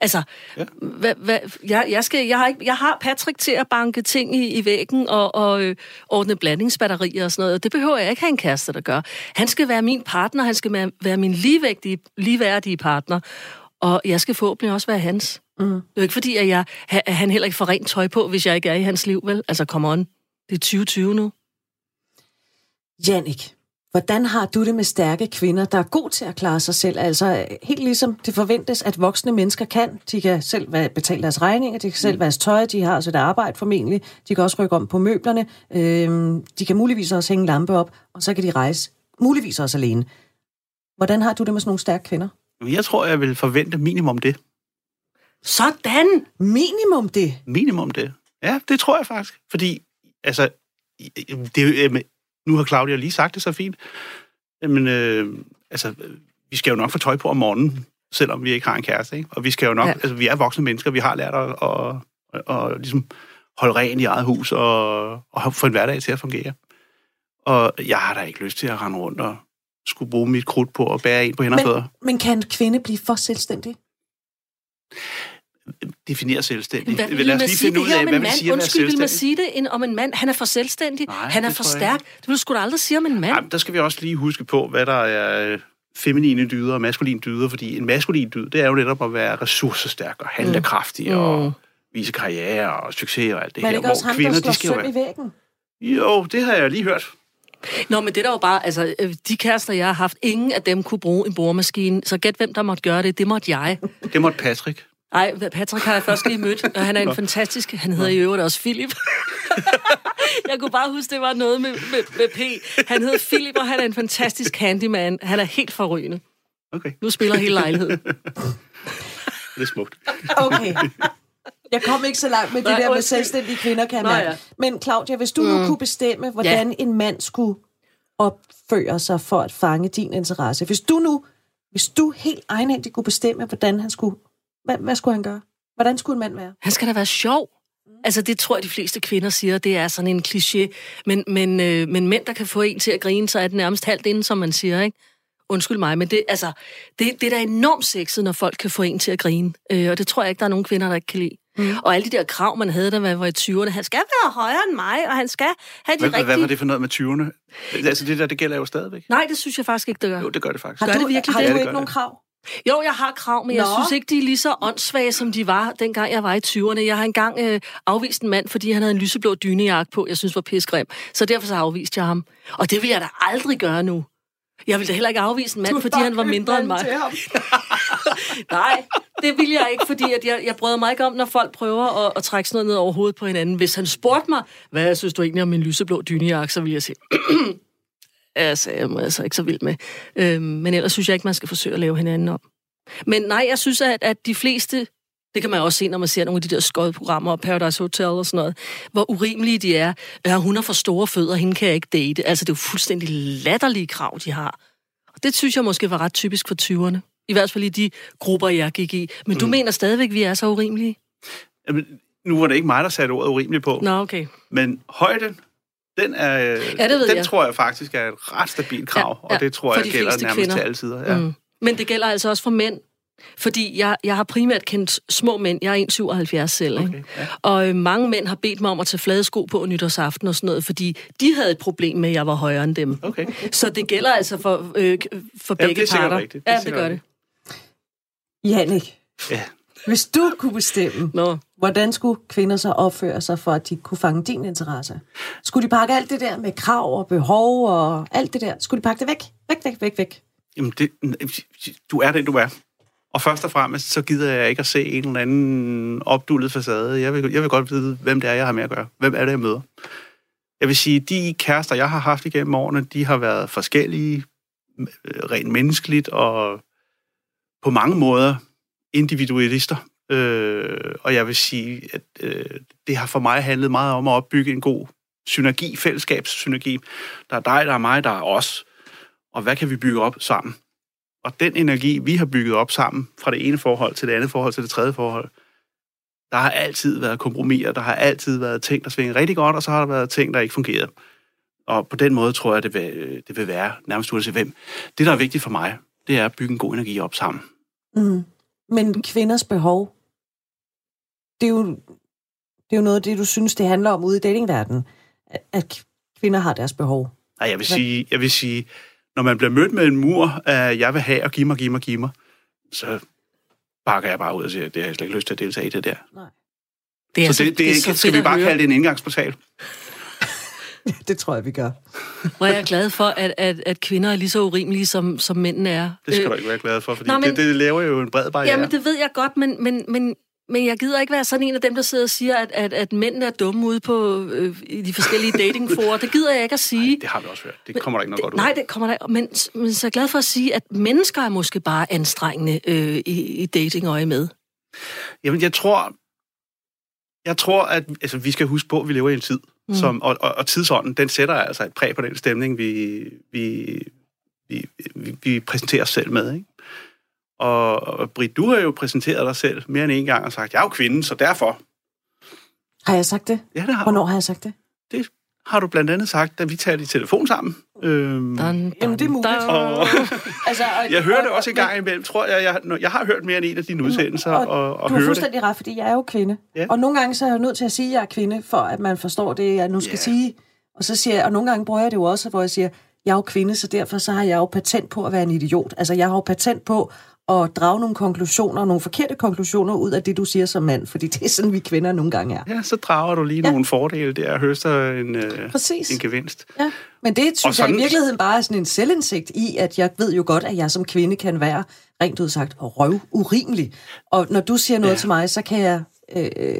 Altså, ja. hvad, hvad, jeg, jeg, skal, jeg, har ikke, jeg har Patrick til at banke ting i, i væggen og, og øh, ordne blandingsbatterier og sådan noget, og det behøver jeg ikke have en kæreste, der gør. Han skal være min partner, han skal være, være min ligevægtige, ligeværdige partner, og jeg skal forhåbentlig også være hans. Mm. Det er jo ikke fordi, at, jeg, at han heller ikke får rent tøj på, hvis jeg ikke er i hans liv, vel? Altså, come on. Det er 2020 nu. Jannik, hvordan har du det med stærke kvinder, der er god til at klare sig selv? Altså helt ligesom det forventes, at voksne mennesker kan. De kan selv være- betale deres regninger, de kan selv vaske tøj, de har også et arbejde formentlig. De kan også rykke om på møblerne. Øhm, de kan muligvis også hænge lampe op, og så kan de rejse. Muligvis også alene. Hvordan har du det med sådan nogle stærke kvinder? Jeg tror, jeg vil forvente minimum det. Sådan! Minimum det. Minimum det. Ja, det tror jeg faktisk. Fordi, altså, det, nu har Claudia lige sagt det så fint, men øh, altså, vi skal jo nok få tøj på om morgenen, selvom vi ikke har en kæreste, ikke? Og vi skal jo nok, Ja. altså, vi er voksne mennesker, vi har lært at, at, at, at ligesom holde ren i eget hus og, og få en hverdag til at fungere. Og jeg har da ikke lyst til at rende rundt og skulle bruge mit krudt på at bære en på hænder fødder. Men, men kan en kvinde blive for selvstændig? Definere selvstændigt. Hvad Lad os lige finde ud det her af, om hvad mand? siger, er Undskyld, vil man selvstændig. sige det en, om en mand? Han er for selvstændig. Nej, han er for stærk. Det vil du sgu da aldrig sige om en mand. Ej, der skal vi også lige huske på, hvad der er øh, feminine dyder og maskuline dyder, fordi en maskulin dyd, det er jo netop at være ressourcestærk og handlekraftig mm. og vise karriere og succes og alt det Men er her. det ikke også ham, der slår de skal søm i væggen? Jo, det har jeg lige hørt. Nå, men det er der jo bare, altså, øh, de kærester, jeg har haft, ingen af dem kunne bruge en boremaskine. Så gæt, hvem der måtte gøre det. Det måtte jeg. Det måtte Patrick. Ej, Patrick har jeg først lige mødt, og han er en fantastisk... Han hedder i øvrigt også Philip. jeg kunne bare huske, det var noget med, med, med P. Han hedder Philip, og han er en fantastisk handyman. Han er helt forrygende. Okay, Nu spiller hele lejligheden. det er smukt. Okay. Jeg kom ikke så langt med det Nej, der med selvstændige kvinder, kan Nå, man. ja. Men Claudia, hvis du mm. nu kunne bestemme, hvordan ja. en mand skulle opføre sig for at fange din interesse. Hvis du nu, hvis du helt egenhændigt kunne bestemme, hvordan han skulle, hvad, hvad skulle han gøre? Hvordan skulle en mand være? Han skal da være sjov. Altså, det tror jeg, de fleste kvinder siger, det er sådan en kliché. Men, men, øh, men mænd, der kan få en til at grine, så er det nærmest halvt inden, som man siger, ikke? Undskyld mig, men det, altså, det, det er da enormt sexet, når folk kan få en til at grine. Øh, og det tror jeg ikke, der er nogen kvinder, der ikke kan lide. Mm. Og alle de der krav, man havde, da man var i 20'erne, han skal være højere end mig, og han skal have de Hvad, rigtige... hvad var det for noget med 20'erne? Altså det der, det gælder jo stadigvæk. Nej, det synes jeg faktisk ikke, det gør. Jo, det gør det faktisk. Har Gør du, det virkelig har det? du Ja, det ikke gør nogen det. krav? Jo, jeg har krav, men jeg Nå. synes ikke, de er lige så åndssvage, som de var, dengang jeg var i 20'erne. Jeg har engang øh, afvist en mand, fordi han havde en lyseblå dynejakke på, jeg synes var pissegrim. Så derfor så afviste jeg ham. Og det vil jeg da aldrig gøre nu. Jeg vil da heller ikke afvise en mand, fordi han var mindre end mig. Nej, det vil jeg ikke, fordi at jeg, jeg brød mig ikke om, når folk prøver at, at trække sådan noget ned over hovedet på hinanden. Hvis han spurgte mig, hvad synes du egentlig om min lyseblå dynejakke, så ville jeg sige, altså, jeg er altså ikke så vild med. Øhm, men ellers synes jeg ikke, man skal forsøge at lave hinanden om. Men nej, jeg synes, at, at de fleste, det kan man også se, når man ser nogle af de der skodprogrammer, Paradise Hotel og sådan noget, hvor urimelige de er. Ja, hun har for store fødder, hende kan jeg ikke date. Altså, det er jo fuldstændig latterlige krav, de har. Og det synes jeg måske var ret typisk for 20'erne. I hvert fald i de grupper, jeg gik i. Men du mm. mener stadigvæk, vi er så urimelige? Jamen, nu var det ikke mig, der satte ordet urimeligt på. Nå, okay. Men højden, den, er, Ja, det den jeg. tror jeg faktisk er et ret stabilt krav, Ja, ja, og det tror jeg de gælder nærmest kvinder. til alle sider. Ja. Mm. Men det gælder altså også for mænd. Fordi jeg, jeg har primært kendt små mænd. Jeg er 1,77 selv. Okay, ikke? ja. Og øh, mange mænd har bedt mig om at tage flade sko på nytårsaften og sådan noget, fordi de havde et problem med, at jeg var højere end dem. Okay. Så det gælder altså for, øh, for Jamen, begge det er parter. rigtigt. Det er Ja, det gør det. Jannik, Ja. hvis du kunne bestemme, Nå. hvordan skulle kvinder så opføre sig, for at de kunne fange din interesse? Skulle de pakke alt det der med krav og behov og alt det der? Skulle de pakke det væk? Væk, væk, væk, væk. Jamen, det, du er den, du er. Og først og fremmest, så gider jeg ikke at se en eller anden opdullet facade. Jeg vil, jeg vil godt vide, hvem det er, jeg har med at gøre. Hvem er det, jeg møder? Jeg vil sige, de kærester, jeg har haft igennem årene, de har været forskellige, øh, rent menneskeligt, og på mange måder individualister. Øh, og jeg vil sige, at øh, det har for mig handlet meget om at opbygge en god synergi, fællesskabssynergi. Der er dig, der er mig, der er os. Og hvad kan vi bygge op sammen? Og den energi, vi har bygget op sammen, fra det ene forhold til det andet forhold til det tredje forhold, der har altid været kompromiser, der har altid været ting, der svinger rigtig godt, og så har der været ting, der ikke fungerede. Og på den måde tror jeg, det vil, det vil være nærmest uanset hvem. Det, der er vigtigt for mig, det er at bygge en god energi op sammen. Mm. Men kvinders behov, det er, jo, det er jo noget af det, du synes, det handler om ude i datingverdenen. At, at kvinder har deres behov. Nej, jeg vil sige, jeg vil sige, når man bliver mødt med en mur af, jeg vil have og give mig, give mig, give mig, så bakker jeg bare ud og siger, det har jeg slet ikke lyst til at deltage i det der. Det er så det, det, er, så skal vi at bare høre. kalde det en indgangsportal? Det tror jeg, vi gør. Hvor er jeg glad for, at, at, at kvinder er lige så urimelige, som, som mændene er. Det skal Øh, du ikke være glad for, fordi Nå, men- det, det laver jo en bred barriere. Jamen, det ved jeg godt, men, men, men, men jeg gider ikke være sådan en af dem, der sidder og siger, at, at, at mændene er dumme ude på øh, i de forskellige datingforer. Det gider jeg ikke at sige. Det har vi også hørt. Det kommer der ikke noget godt ud Nej, det kommer der ikke. Men, men så er jeg glad for at sige, at mennesker er måske bare anstrengende øh, i, i datingøje med. Jamen, jeg tror, jeg tror, at altså, vi skal huske på, at vi lever i en tid, mm. som, og, og, og tidsånden, den sætter altså et præg på den stemning, vi, vi, vi, vi, vi præsenterer os selv med. Ikke? Og, og Britt, du har jo præsenteret dig selv mere end en gang og sagt, jeg er jo kvinde, så derfor. Har jeg sagt det? Ja, det har, Hvornår har jeg sagt det? det har du blandt andet sagt, da vi talte i telefon sammen. Øhm, Dun, Jamen, det er muligt. og, Altså, og, jeg hører det og- også en gang imellem, tror jeg. Jeg, når- jeg har hørt mere end en af dine udsendelser, og, og, og du har hører det. fuldstændig ret, fordi jeg er jo kvinde. Ja. Og nogle gange så er jeg jo nødt til at sige, at jeg er kvinde, for at man forstår det, jeg nu skal Ja. sige. Og så siger jeg, og nogle gange bruger jeg det jo også, hvor jeg siger, jeg er jo kvinde, så derfor så har jeg jo patent på at være en idiot. Altså, jeg har jo patent på at drage nogle konklusioner, nogle forkerte konklusioner ud af det, du siger som mand, fordi det er sådan, vi kvinder nogle gange er. Ja, så drager du lige ja. nogle fordele der og høster en, øh, Præcis. en gevinst. Ja. Men det synes jeg sådan- i virkeligheden bare er sådan en selvindsigt i, at jeg ved jo godt, at jeg som kvinde kan være rent ud sagt røv urimelig. Og når du siger noget ja. Ja. til mig, så kan jeg øh,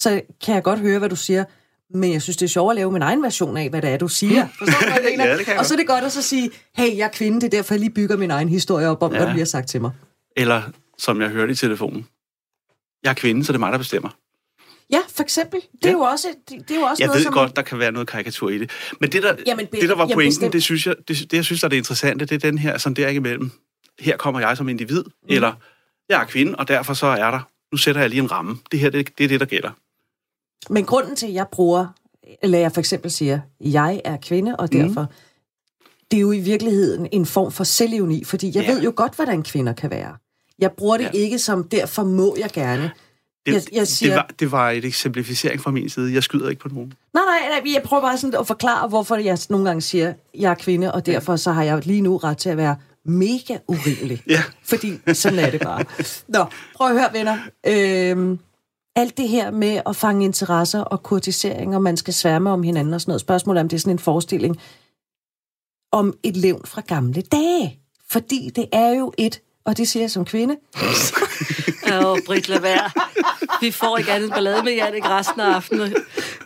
så kan jeg godt høre, hvad du siger, men jeg synes, det er sjovt at lave min egen version af, hvad det er, du siger. Forstår du, hvad jeg mener? Ja, Og så er det godt at så sige, hey, jeg er kvinde, det er derfor, jeg lige bygger min egen historie op om, ja. Ja. hvad du lige har sagt til mig. Eller, som jeg hørte i telefonen, jeg er kvinde, så det er mig, der bestemmer. Ja, for eksempel. Det er jo også, det, det er jo også Jeg noget, ved som... godt, der kan være noget karikatur i det. Men det, der, Jamen, be- det, der var jamen, pointen, bestemt. det, synes jeg, det, det, jeg synes, der er det interessante, det er den her sondering imellem. Her kommer jeg som individ, mm. eller jeg er kvinde, og derfor så er der, nu sætter jeg lige en ramme. Det her, det, det er det, der gælder. Men grunden til, at jeg bruger, eller jeg for eksempel siger, jeg er kvinde, og derfor, mm. det er jo i virkeligheden en form for selvivni, fordi jeg Ja. ved jo godt, hvordan kvinder kan være. Jeg bruger det Ja. ja. ikke som, derfor må jeg gerne. Det, Jeg- jeg siger- det, var, det var et eksemplificering fra min side. Jeg skyder ikke på nogen. Nej, nej, nej, jeg prøver bare sådan at forklare, hvorfor jeg nogle gange siger, jeg er kvinde, og derfor så har jeg lige nu ret til at være mega urimelig. Ja. Fordi sådan er det bare. Nå, prøv at høre, venner. Øhm, alt det her med at fange interesser og kurtisering, og man skal sværme om hinanden og sådan noget. Spørgsmålet er, om det er sådan en forestilling om et levn fra gamle dage. Fordi det er jo et, og det siger jeg som kvinde, Åh, Britt, lad være. Vi får ikke andet ballade med Jannik resten af aftenen.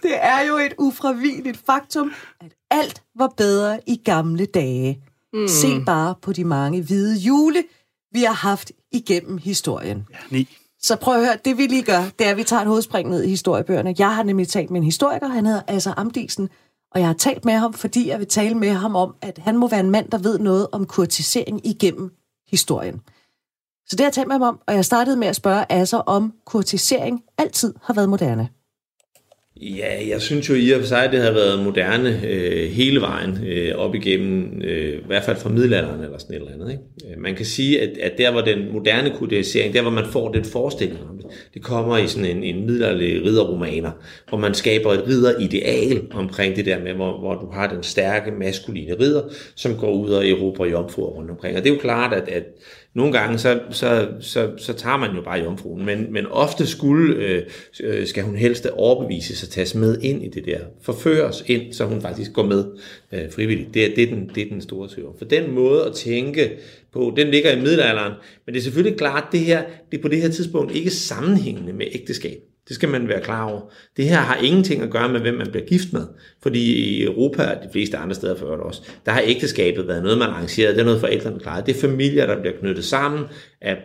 det er jo et ufravigeligt faktum, at alt var bedre i gamle dage. Mm. Se bare på de mange hvide jule, vi har haft igennem historien. Ja, ni. Så prøv at høre, det vi lige gør, det er, at vi tager et hovedspring ned i historiebøgerne. Jeg har nemlig talt med en historiker, han hedder Asser Amdisen, og jeg har talt med ham, fordi jeg vil tale med ham om, at han må være en mand, der ved noget om kurtisering igennem historien. Så det har jeg talt med ham om, og jeg startede med at spørge Asser, om kurtisering altid har været moderne. Ja, jeg synes jo i og for sig, at det har været moderne øh, hele vejen øh, op igennem, øh, i hvert fald fra middelalderen eller sådan et eller andet. Ikke? Øh, man kan sige, at, at der hvor den moderne kodisering, der hvor man får den forestilling om det, det kommer i sådan en, en middelalderlig ridderromaner, hvor man skaber et ridderideal omkring det der med, hvor, hvor du har den stærke maskuline ridder, som går ud og erobrer jomfruer rundt omkring. Og det er jo klart, at, at nogle gange, så, så, så, så tager man jo bare jomfruen, men, men ofte skulle, øh, øh, skal hun helst overbevises og tages med ind i det der, forføres ind, så hun faktisk går med øh, frivilligt. Det er, det, er den, det er den store tvivl. For den måde at tænke på, den ligger i middelalderen, men det er selvfølgelig klart, det her, det er på det her tidspunkt ikke sammenhængende med ægteskab. Det skal man være klar over. Det her har ingenting at gøre med, hvem man bliver gift med. Fordi i Europa og de fleste andre steder øvrigt også, der har ægteskabet været noget, man arrangeret. Det er noget, forældrene klarer. Det er familier, der bliver knyttet sammen af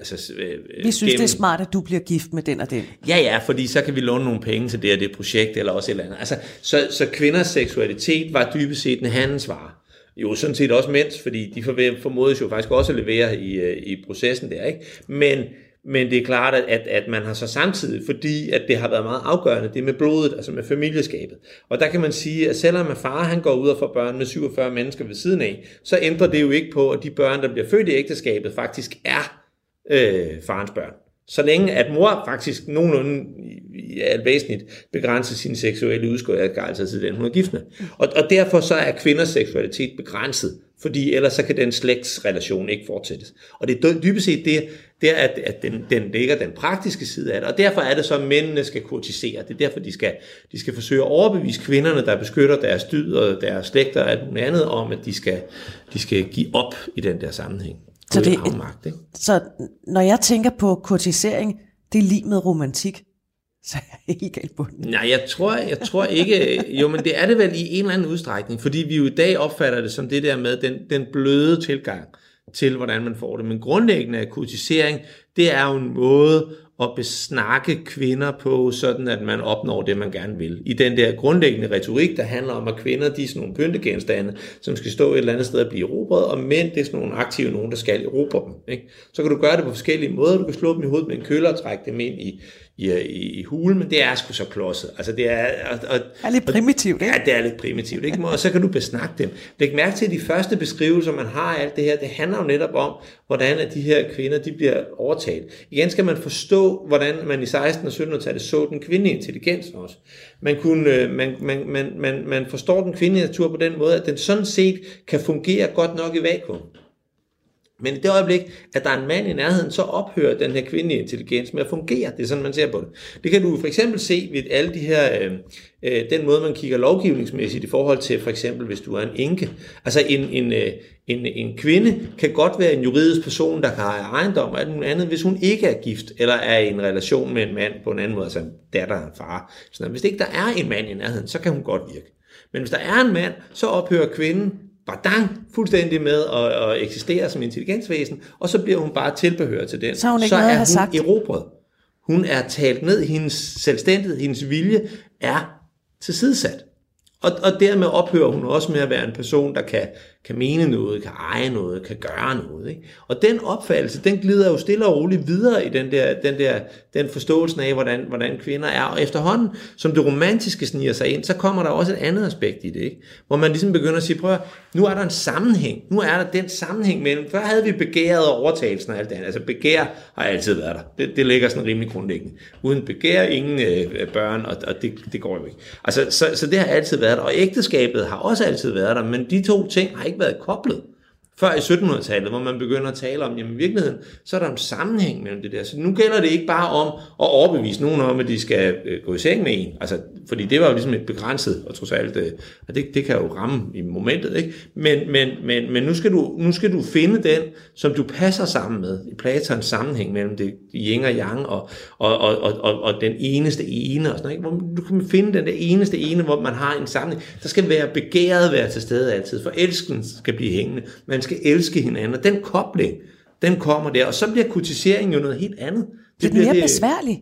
Altså, øh, Vi synes, det er smart, at du bliver gift med den og den. Ja, ja, fordi så kan vi låne nogle penge til det og det projekt, eller også et eller andet. Altså, så, så kvinders seksualitet var dybest set en handelsvare. Jo, sådan set også mænds, fordi de formodes jo faktisk også at levere i, øh, i processen der, ikke? Men, men det er klart, at, at, man har så samtidig, fordi at det har været meget afgørende, det med blodet, altså med familieskabet. Og der kan man sige, at selvom at far han går ud og får børn med 47 mennesker ved siden af, så ændrer det jo ikke på, at de børn, der bliver født i ægteskabet, faktisk er øh, farens børn. Så længe at mor faktisk nogenlunde i, i alt væsentligt begrænser sin seksuelle udskårelse til den, hun er gift med. Og, og derfor så er kvinders seksualitet begrænset, fordi ellers så kan den slægtsrelation ikke fortsættes. Og det er dybest set det, det er, at, at den, den ligger den praktiske side af det, og derfor er det så, at mændene skal kurtisere. Det er derfor, de skal, de skal forsøge at overbevise kvinderne, der beskytter deres dyd og deres slægter og alt muligt andet, om at de skal, de skal give op i den der sammenhæng. Så det- afmagt, ikke? Så når jeg tænker på kurtisering, det er lige med romantik. Så er jeg helt galt på den. Nej, jeg tror, jeg tror ikke... Jo, men det er det vel i en eller anden udstrækning, fordi vi jo i dag opfatter det som det der med den, den bløde tilgang til, hvordan man får det. Men grundlæggende er kurtisering, det er jo en måde at besnakke kvinder på, sådan at man opnår det, man gerne vil. I den der grundlæggende retorik, der handler om, at kvinder de er sådan nogle pyntegenstande, som skal stå et eller andet sted og blive erobret, og mænd det er sådan nogle aktive nogen, der skal erobre dem. Ikke? Så kan du gøre det på forskellige måder. Du kan slå dem i hovedet med en køller og trække dem ind i, i, i, i hulen, men det er sgu så klodset. Altså det er... Og, og, Det er lidt primitivt, ikke? Ja, det er lidt primitivt, ikke? Og så kan du besnakke dem. Læg mærke til, at de første beskrivelser, man har af alt det her, det handler jo netop om, hvordan at de her kvinder, de bliver overtalt. Igen skal man forstå, hvordan man i 16- og 1700-tallet så den kvindelige intelligens også. Man, kunne, øh, man, man, man, man, man forstår den kvindelige natur på den måde, at den sådan set kan fungere godt nok i vakuum. Men i det øjeblik, at der er en mand i nærheden, så ophører den her kvindelige intelligens med at fungere. Det er sådan, man ser på det. Det kan du for eksempel se ved alle de her, øh, øh, den måde, man kigger lovgivningsmæssigt i forhold til for eksempel, hvis du er en enke. Altså en, en, øh, en, en kvinde kan godt være en juridisk person, der kan have ejendom og alt muligt andet, hvis hun ikke er gift, eller er i en relation med en mand på en anden måde, altså en datter og en far. Så hvis ikke der er en mand i nærheden, så kan hun godt virke. Men hvis der er en mand, så ophører kvinden badang, fuldstændig med at, at eksistere som intelligensvæsen, og så bliver hun bare tilbehør til den. Så hun ikke så noget er hun sagt. erobret. Hun er talt ned, hendes selvstændighed, hendes vilje er tilsidesat. Og, og dermed ophører hun også med at være en person, der kan kan mene noget, kan eje noget, kan gøre noget. Ikke? Og den opfattelse, den glider jo stille og roligt videre i den der, den der den forståelse af, hvordan, hvordan kvinder er. Og efterhånden, som det romantiske sniger sig ind, så kommer der også et andet aspekt i det. Ikke? Hvor man ligesom begynder at sige, prøv nu er der en sammenhæng. Nu er der den sammenhæng mellem, før havde vi begæret og overtagelsen og alt det andet. Altså begær har altid været der. Det, det ligger sådan rimelig grundlæggende. Uden begær, ingen øh, børn, og, og det, det går jo ikke. Altså, så, så det har altid været der. Og ægteskabet har også altid været der, men de to ting har ikke ikke været koblet før i 1700-tallet, hvor man begynder at tale om, jamen i virkeligheden, så er der en sammenhæng mellem det der. Så nu gælder det ikke bare om at overbevise nogen om, at de skal øh, gå i seng med en. Altså, fordi det var jo ligesom et begrænset, og trods alt, øh, og det, det kan jo ramme i momentet, ikke? Men, men, men, men nu, skal du, nu skal du finde den, som du passer sammen med, i Platons sammenhæng mellem det yin og yang, og, og, og, og, og, og den eneste ene, og sådan noget, ikke? Hvor du kan finde den der eneste ene, hvor man har en sammenhæng. Der skal være begæret være til stede altid, for elsken skal blive hængende. Man skal elske hinanden. Og den kobling, den kommer der. Og så bliver kutisering jo noget helt andet. Det, det bliver mere det, besværligt.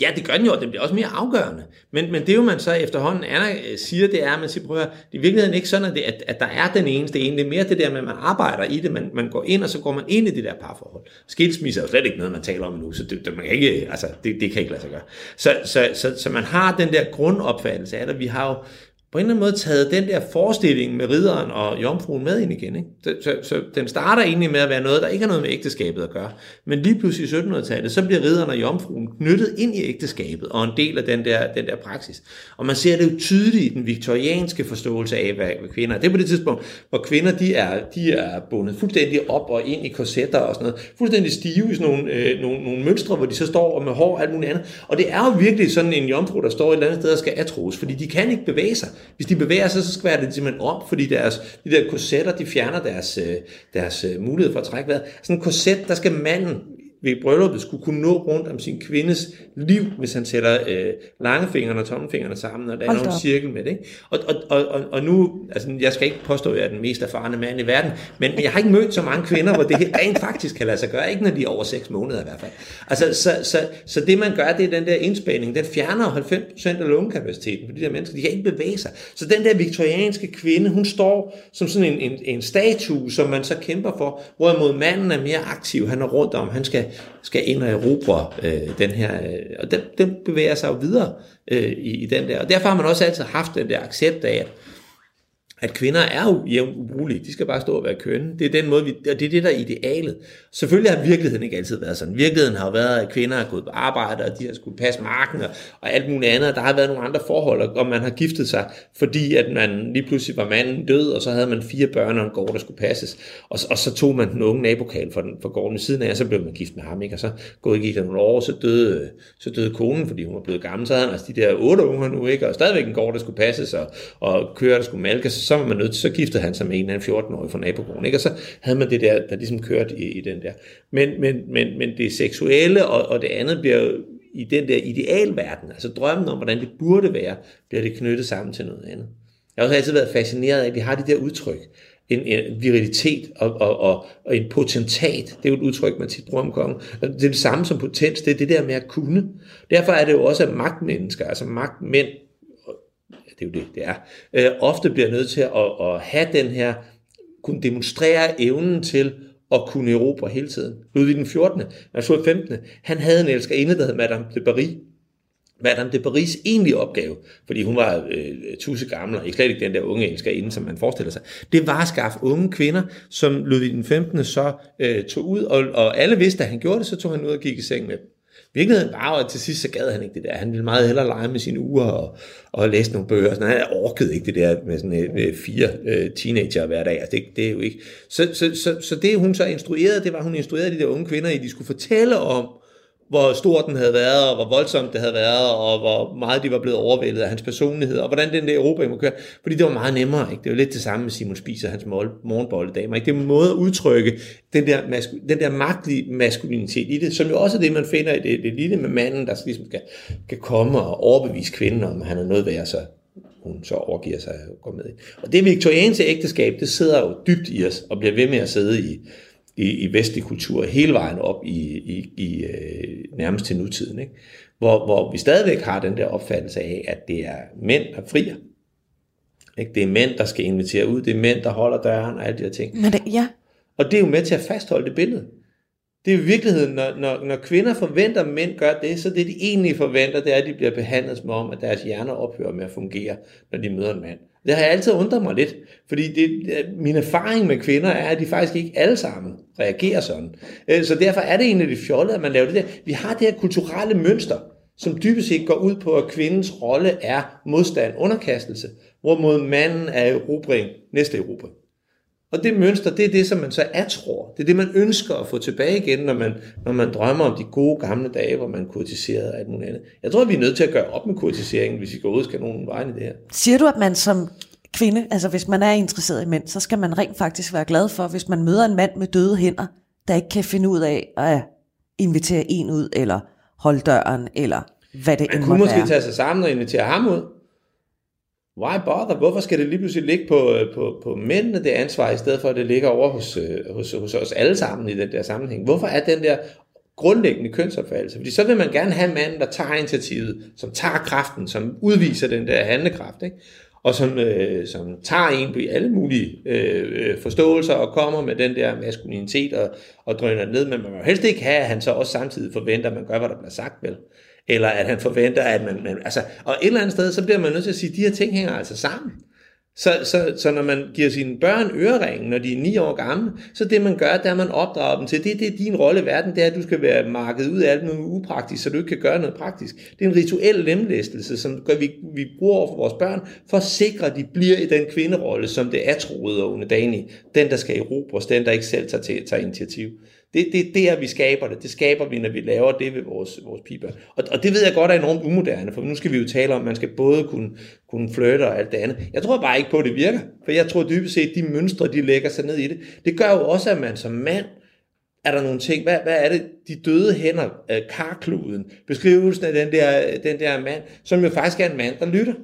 Ja, det gør den jo, og den bliver også mere afgørende. Men, men det jo, man så efterhånden er, siger, det er, at man siger, prøv at det er i virkeligheden ikke sådan, at, det, at, at der er den eneste ene. Det er mere det der med, at man arbejder i det. Man, man går ind, og så går man ind i det der parforhold. Skilsmisse er jo slet ikke noget, man taler om nu, så det, det, man kan ikke, altså, det, det kan ikke lade sig gøre. Så, så, så, så man har den der grundopfattelse af det. Vi har jo på en eller anden måde taget den der forestilling med ridderen og jomfruen med ind igen. Ikke? Så, så, så den starter egentlig med at være noget, der ikke har noget med ægteskabet at gøre. Men lige pludselig i 1700-tallet, så bliver ridderen og jomfruen knyttet ind i ægteskabet og en del af den der, den der praksis. Og man ser det jo tydeligt i den viktorianske forståelse af, hvad, hvad kvinder er. Det er på det tidspunkt, hvor kvinder de er, de er bundet fuldstændig op og ind i korsetter og sådan noget. Fuldstændig stive i sådan nogle, øh, nogle, nogle mønstre, hvor de så står og med hår og alt muligt andet. Og det er jo virkelig sådan en jomfru, der står et eller andet sted og skal atros, fordi de kan ikke bevæge sig. Hvis de bevæger sig, så skværer det simpelthen om, fordi deres, de der korsetter, de fjerner deres, øh, deres øh, mulighed for at trække vejret. Sådan en korset, der skal manden ved brylluppet skulle kunne nå rundt om sin kvindes liv, hvis han sætter øh, langfingrene og tommelfingrene sammen, og der er en cirkel med det. Ikke? Og, og, og, og nu, altså jeg skal ikke påstå, at jeg er den mest erfarne mand i verden, men jeg har ikke mødt så mange kvinder, hvor det rent faktisk kan lade sig gøre, ikke når de er over 6 måneder i hvert fald. Altså, så, så, så det man gør, det er den der indspænding, den fjerner 90% af lungekapaciteten for de der mennesker, de kan ikke bevæge sig. Så den der viktorianske kvinde, hun står som sådan en, en, en statue, som man så kæmper for, hvorimod manden er mere aktiv, han er rundt om, han skal skal ind og erobre øh, den her, øh, og den, den bevæger sig jo videre øh, i, i den der, og derfor har man også altid haft den der accept af, at at kvinder er jo jævnt ubrugelige. De skal bare stå og være kønne. Det er den måde, vi, og det er det, der er idealet. Selvfølgelig har virkeligheden ikke altid været sådan. Virkeligheden har været, at kvinder har gået på arbejde, og de har skulle passe marken og, og alt muligt andet. Der har været nogle andre forhold, og man har giftet sig, fordi at man lige pludselig var manden død, og så havde man fire børn og en gård, der skulle passes. Og, og så tog man den unge nabokal for, den, for gården ved siden af, og så blev man gift med ham. Ikke? Og så gået gik der nogle år, så døde, så døde konen, fordi hun var blevet gammel. Så havde han altså de der otte unger nu, ikke? og stadigvæk en gård, der skulle passes, og, og køer, der skulle malkes så var man nødt til, så giftede han sig med en eller anden 14-årig fra nabogården, ikke? og så havde man det der, der ligesom kørte i, i den der. Men, men, men, men det seksuelle og, og det andet bliver i den der idealverden, altså drømmen om, hvordan det burde være, bliver det knyttet sammen til noget andet. Jeg har også altid været fascineret af, at vi har de der udtryk, en, en virilitet og, og, og, og en potentat. Det er jo et udtryk, man tit bruger om kongen. Det er det samme som potens, det er det der med at kunne. Derfor er det jo også, at magtmennesker, altså magtmænd, det er jo det, det er, øh, ofte bliver nødt til at, at have den her, kunne demonstrere evnen til at kunne erobre hele tiden. Ludvig den 14., altså 15., han havde en elskerinde, der hed Madame de Paris, Madame de Paris egentlige opgave, fordi hun var øh, tusse gammel, og ikke slet ikke den der unge elskerinde, som man forestiller sig, det var at skaffe unge kvinder, som Ludvig den 15. så øh, tog ud, og, og alle vidste, at han gjorde det, så tog han ud og gik i seng med dem. Virkeligheden var jo, at til sidst så gad han ikke det der. Han ville meget hellere lege med sine uger og, og læse nogle bøger. Sådan, han orkede ikke det der med sådan øh, fire øh, teenager hver dag. Altså, det, det er jo ikke. Så, så, så, så det hun så instruerede, det var, hun instruerede de der unge kvinder i, at de skulle fortælle om, hvor stor den havde været, og hvor voldsomt det havde været, og hvor meget de var blevet overvældet af hans personlighed, og hvordan den der Europa må køre. Fordi det var meget nemmere. Ikke? Det var lidt det samme med Simon Spiser, hans morgenbolledamer. Ikke? Det er en måde at udtrykke den der, masku- den der magtlige maskulinitet i det, som jo også er det, man finder i det, det lille med manden, der ligesom skal, kan komme og overbevise kvinden om, at han er noget værd, så hun så overgiver sig og går med i. Og det viktorianske ægteskab, det sidder jo dybt i os, og bliver ved med at sidde i, i, i vestlig kultur hele vejen op i, i, i øh, nærmest til nutiden. Ikke? Hvor, hvor vi stadigvæk har den der opfattelse af, at det er mænd, der frier. Ikke? Det er mænd, der skal invitere ud, det er mænd, der holder døren og alle de her ting. Men det, ja, Og det er jo med til at fastholde det billede. Det er i virkeligheden, når, når, når kvinder forventer, at mænd gør det, så det de egentlig forventer, det er, at de bliver behandlet som om, at deres hjerner ophører med at fungere, når de møder en mand. Det har jeg altid undret mig lidt, fordi det, min erfaring med kvinder er, at de faktisk ikke alle sammen reagerer sådan. Øh, så derfor er det egentlig det fjollede, at man laver det der. Vi har det her kulturelle mønster, som dybest set går ud på, at kvindens rolle er modstand, underkastelse, hvorimod manden er erobring, næste erobring. Og det mønster, det er det, som man så tror. Det er det, man ønsker at få tilbage igen, når man, når man drømmer om de gode gamle dage, hvor man kurtiserede og alt muligt andet. Jeg tror, vi er nødt til at gøre op med kurtiseringen, hvis vi går ud og skal nogen vejen i det her. Siger du, at man som kvinde, altså hvis man er interesseret i mænd, så skal man rent faktisk være glad for, hvis man møder en mand med døde hænder, der ikke kan finde ud af at invitere en ud, eller holde døren, eller hvad det Man end kunne måske være. tage sig sammen og invitere ham ud. Why bother? Hvorfor skal det lige pludselig ligge på, øh, på, på mændene det ansvar, i stedet for at det ligger over hos, øh, hos, hos os alle sammen i den der sammenhæng? Hvorfor er den der grundlæggende kønsopfattelse? Fordi så vil man gerne have manden, der tager initiativet, som tager kraften, som udviser den der handlekraft, ikke? og som, øh, som tager en på alle mulige øh, øh, forståelser og kommer med den der maskulinitet og, og drøner ned, men man må helst ikke have, at han så også samtidig forventer, at man gør, hvad der bliver sagt, vel? Eller at han forventer, at man, man altså, og et eller andet sted, så bliver man nødt til at sige, at de her ting hænger altså sammen. Så, så, så når man giver sine børn øreringen, når de er 9 år gamle, så det man gør, det er, at man opdrager dem til, det, det er din rolle i verden, det er, at du skal være markedet ud af alt noget upraktisk, så du ikke kan gøre noget praktisk. Det er en rituel lemlæstelse, som gør, vi, vi bruger over for vores børn, for at sikre, at de bliver i den kvinderolle, som det er troet og underdanig. Den, der skal erobres, den, der ikke selv tager, til, tager initiativ. Det, det er der, vi skaber det. Det skaber vi, når vi laver det ved vores, vores piber. Og, og det ved jeg godt er enormt umoderne, for nu skal vi jo tale om, at man skal både kunne, kunne flirte og alt det andet. Jeg tror bare ikke på, at det virker, for jeg tror dybest set, de mønstre, de lægger sig ned i det. Det gør jo også, at man som mand er der nogle ting, hvad, hvad er det, de døde hænder, øh, karkluden, beskrivelsen af den der, den der mand, som jo faktisk er en mand, der lytter.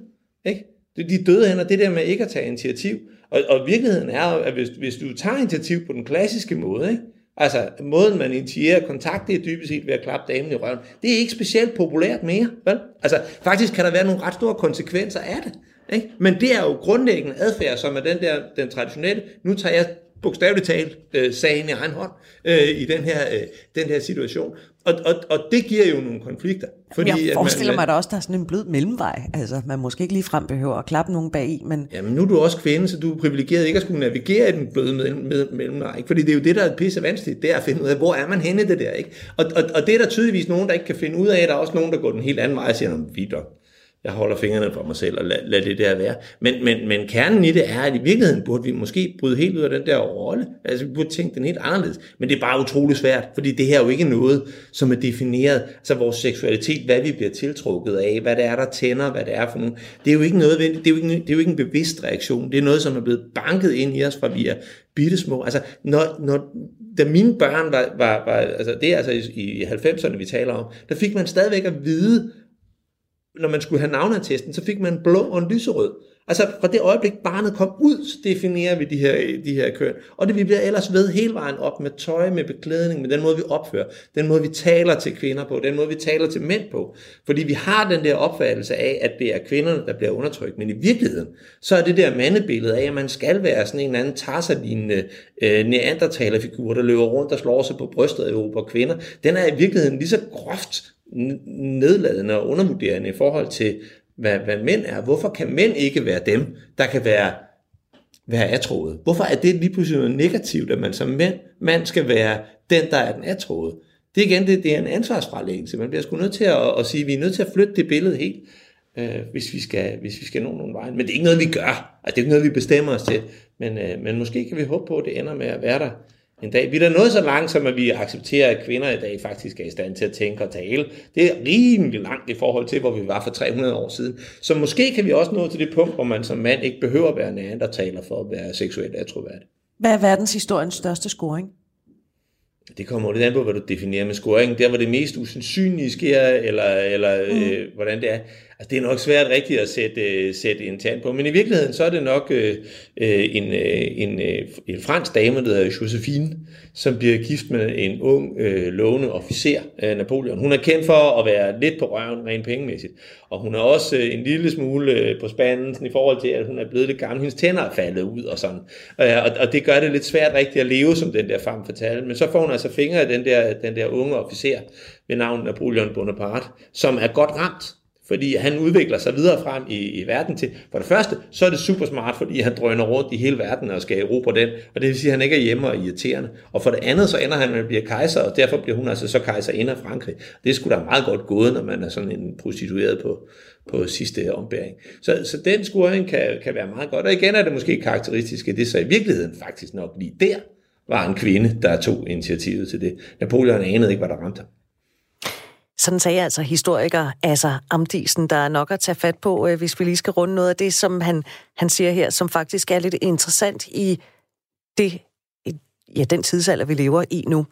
Ikke? Det- De døde hænder, det der med ikke at tage initiativ. Og, og virkeligheden er at hvis, hvis du tager initiativ på den klassiske måde, ikke? Altså måden man initierer kontakt, det er dybest set ved at klappe damen i røven. Det er ikke specielt populært mere, vel? Altså faktisk kan der være nogle ret store konsekvenser af det. Ikke? Men det er jo grundlæggende adfærd, som er den der den traditionelle. Nu tager jeg bogstaveligt talt øh, sagen i egen hånd øh, i den her, øh, den her situation. Og, og, og det giver jo nogle konflikter. Fordi, jeg at forestiller man, mig da også, der er sådan en blød mellemvej. Altså, man måske ikke lige frem behøver at klappe nogen bag i, men Jamen nu er du også kvinde, så du er privilegeret ikke at skulle navigere i den bløde mellem, med, mellemvej. Ikke? Fordi det er jo det, der er pisse vanskeligt, det er at finde ud af, hvor er man henne det der. Ikke? Og, og, og det er der tydeligvis nogen, der ikke kan finde ud af. Der er også nogen, der går den helt anden vej og siger, "Nå, vi dog, jeg holder fingrene for mig selv og lad, lad det der være. Men, men, men kernen i det er, at i virkeligheden burde vi måske bryde helt ud af den der rolle. Altså vi burde tænke den helt anderledes. Men det er bare utrolig svært, fordi det her er jo ikke noget, som er defineret. Altså vores seksualitet, hvad vi bliver tiltrukket af, hvad det er, der tænder, hvad det er for nogle. Det er jo ikke noget, det er jo ikke, det er jo ikke en bevidst reaktion. Det er noget, som er blevet banket ind i os, fra vi er bittesmå. Altså når, når, da mine børn var, var, var altså det er altså i, i 90'erne, vi taler om, der fik man stadigvæk at vide, når man skulle have navneattesten, så fik man en blå og en lyserød. Altså fra det øjeblik barnet kom ud, så definerer vi de her, de her køn. Og det vi bliver ellers ved hele vejen op med tøj, med beklædning, med den måde vi opfører, den måde vi taler til kvinder på, den måde vi taler til mænd på. Fordi vi har den der opfattelse af, at det er kvinderne, der bliver undertrykt. Men i virkeligheden, så er det der mandebillede af, at man skal være sådan en eller anden tarsalignende øh, neandertalerfigur, der løber rundt og slår sig på brystet og på kvinder. Den er i virkeligheden lige så groft nedladende og undervurderende i forhold til, hvad, hvad mænd er. Hvorfor kan mænd ikke være dem, der kan være, være atroet? Hvorfor er det lige pludselig noget negativt, at man som mænd, mand skal være den, der er den atroet? Det er igen, det, det er en ansvarsfralæggelse. Man bliver sgu nødt til at, at sige, at vi er nødt til at flytte det billede helt, øh, hvis, vi skal, hvis vi skal nå nogle vejen. Men det er ikke noget, vi gør. Altså, det er ikke noget, vi bestemmer os til. Men, øh, men måske kan vi håbe på, at det ender med at være der en dag. Vi er da nået så langt, som at vi accepterer, at kvinder i dag faktisk er i stand til at tænke og tale. Det er rimelig langt i forhold til, hvor vi var for 300 år siden. Så måske kan vi også nå til det punkt, hvor man som mand ikke behøver at være neandertaler for at være seksuelt atroværdig. hvad er verdenshistoriens største scoring? Det kommer lidt an på, hvad du definerer med scoring. Der, hvor det mest usandsynlige sker, eller, eller mm. øh, hvordan det er. Altså, det er nok svært rigtigt at sætte, øh, sætte en tand på, men i virkeligheden så er det nok øh, øh en, øh, en, en fransk dame, der hedder Josephine, som bliver gift med en ung, øh, lovende officer, øh, Napoleon. Hun er kendt for at være lidt på røven rent pengemæssigt, og hun er også øh, en lille smule på spanden i forhold til, at hun er blevet lidt gammel. Hendes tænder er faldet ud og sådan, øh, og, og det gør det lidt svært rigtigt at leve som den der femme fatale, men så får hun altså fingre af den der, den der unge officer ved navn Napoleon Bonaparte, som er godt ramt fordi han udvikler sig videre frem i, i verden til. For det første, så er det super smart, fordi han drøner rundt i hele verden og skal erobre den, og det vil sige, at han ikke er hjemme og irriterende. Og for det andet, så ender han med at blive kejser, og derfor bliver hun altså så kejser ind af Frankrig. Det skulle da meget godt gået, når man er sådan en prostitueret på, på sidste ombæring. Så, så den scoring kan, kan være meget godt. Og igen er det måske karakteristisk, at det så i virkeligheden faktisk nok lige der var en kvinde, der tog initiativet til det. Napoleon anede ikke, hvad der ramte ham. Sådan sagde altså historiker Asser Amdisen, der er nok at tage fat på, øh, hvis vi lige skal runde noget af det, som han, han siger her, som faktisk er lidt interessant i det, ja, den tidsalder, vi lever i nu.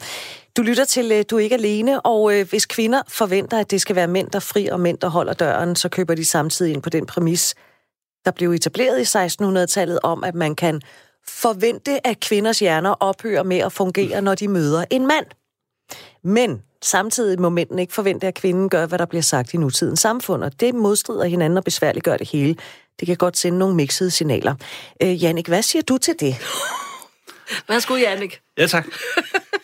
Du lytter til øh, Du er ikke alene, og øh, hvis kvinder forventer, at det skal være mænd, der fri og mænd, der holder døren, så køber de samtidig ind på den præmis, der blev etableret i 1600-tallet om, at man kan forvente, at kvinders hjerner ophører med at fungere, når de møder en mand. Men samtidig må mænden ikke forvente, at kvinden gør, hvad der bliver sagt i nutidens samfund, og det modstrider hinanden og besværliggør det hele. Det kan godt sende nogle mixede signaler. Øh, Jannik, hvad siger du til det? Værsgo, Jannik. Ja, tak.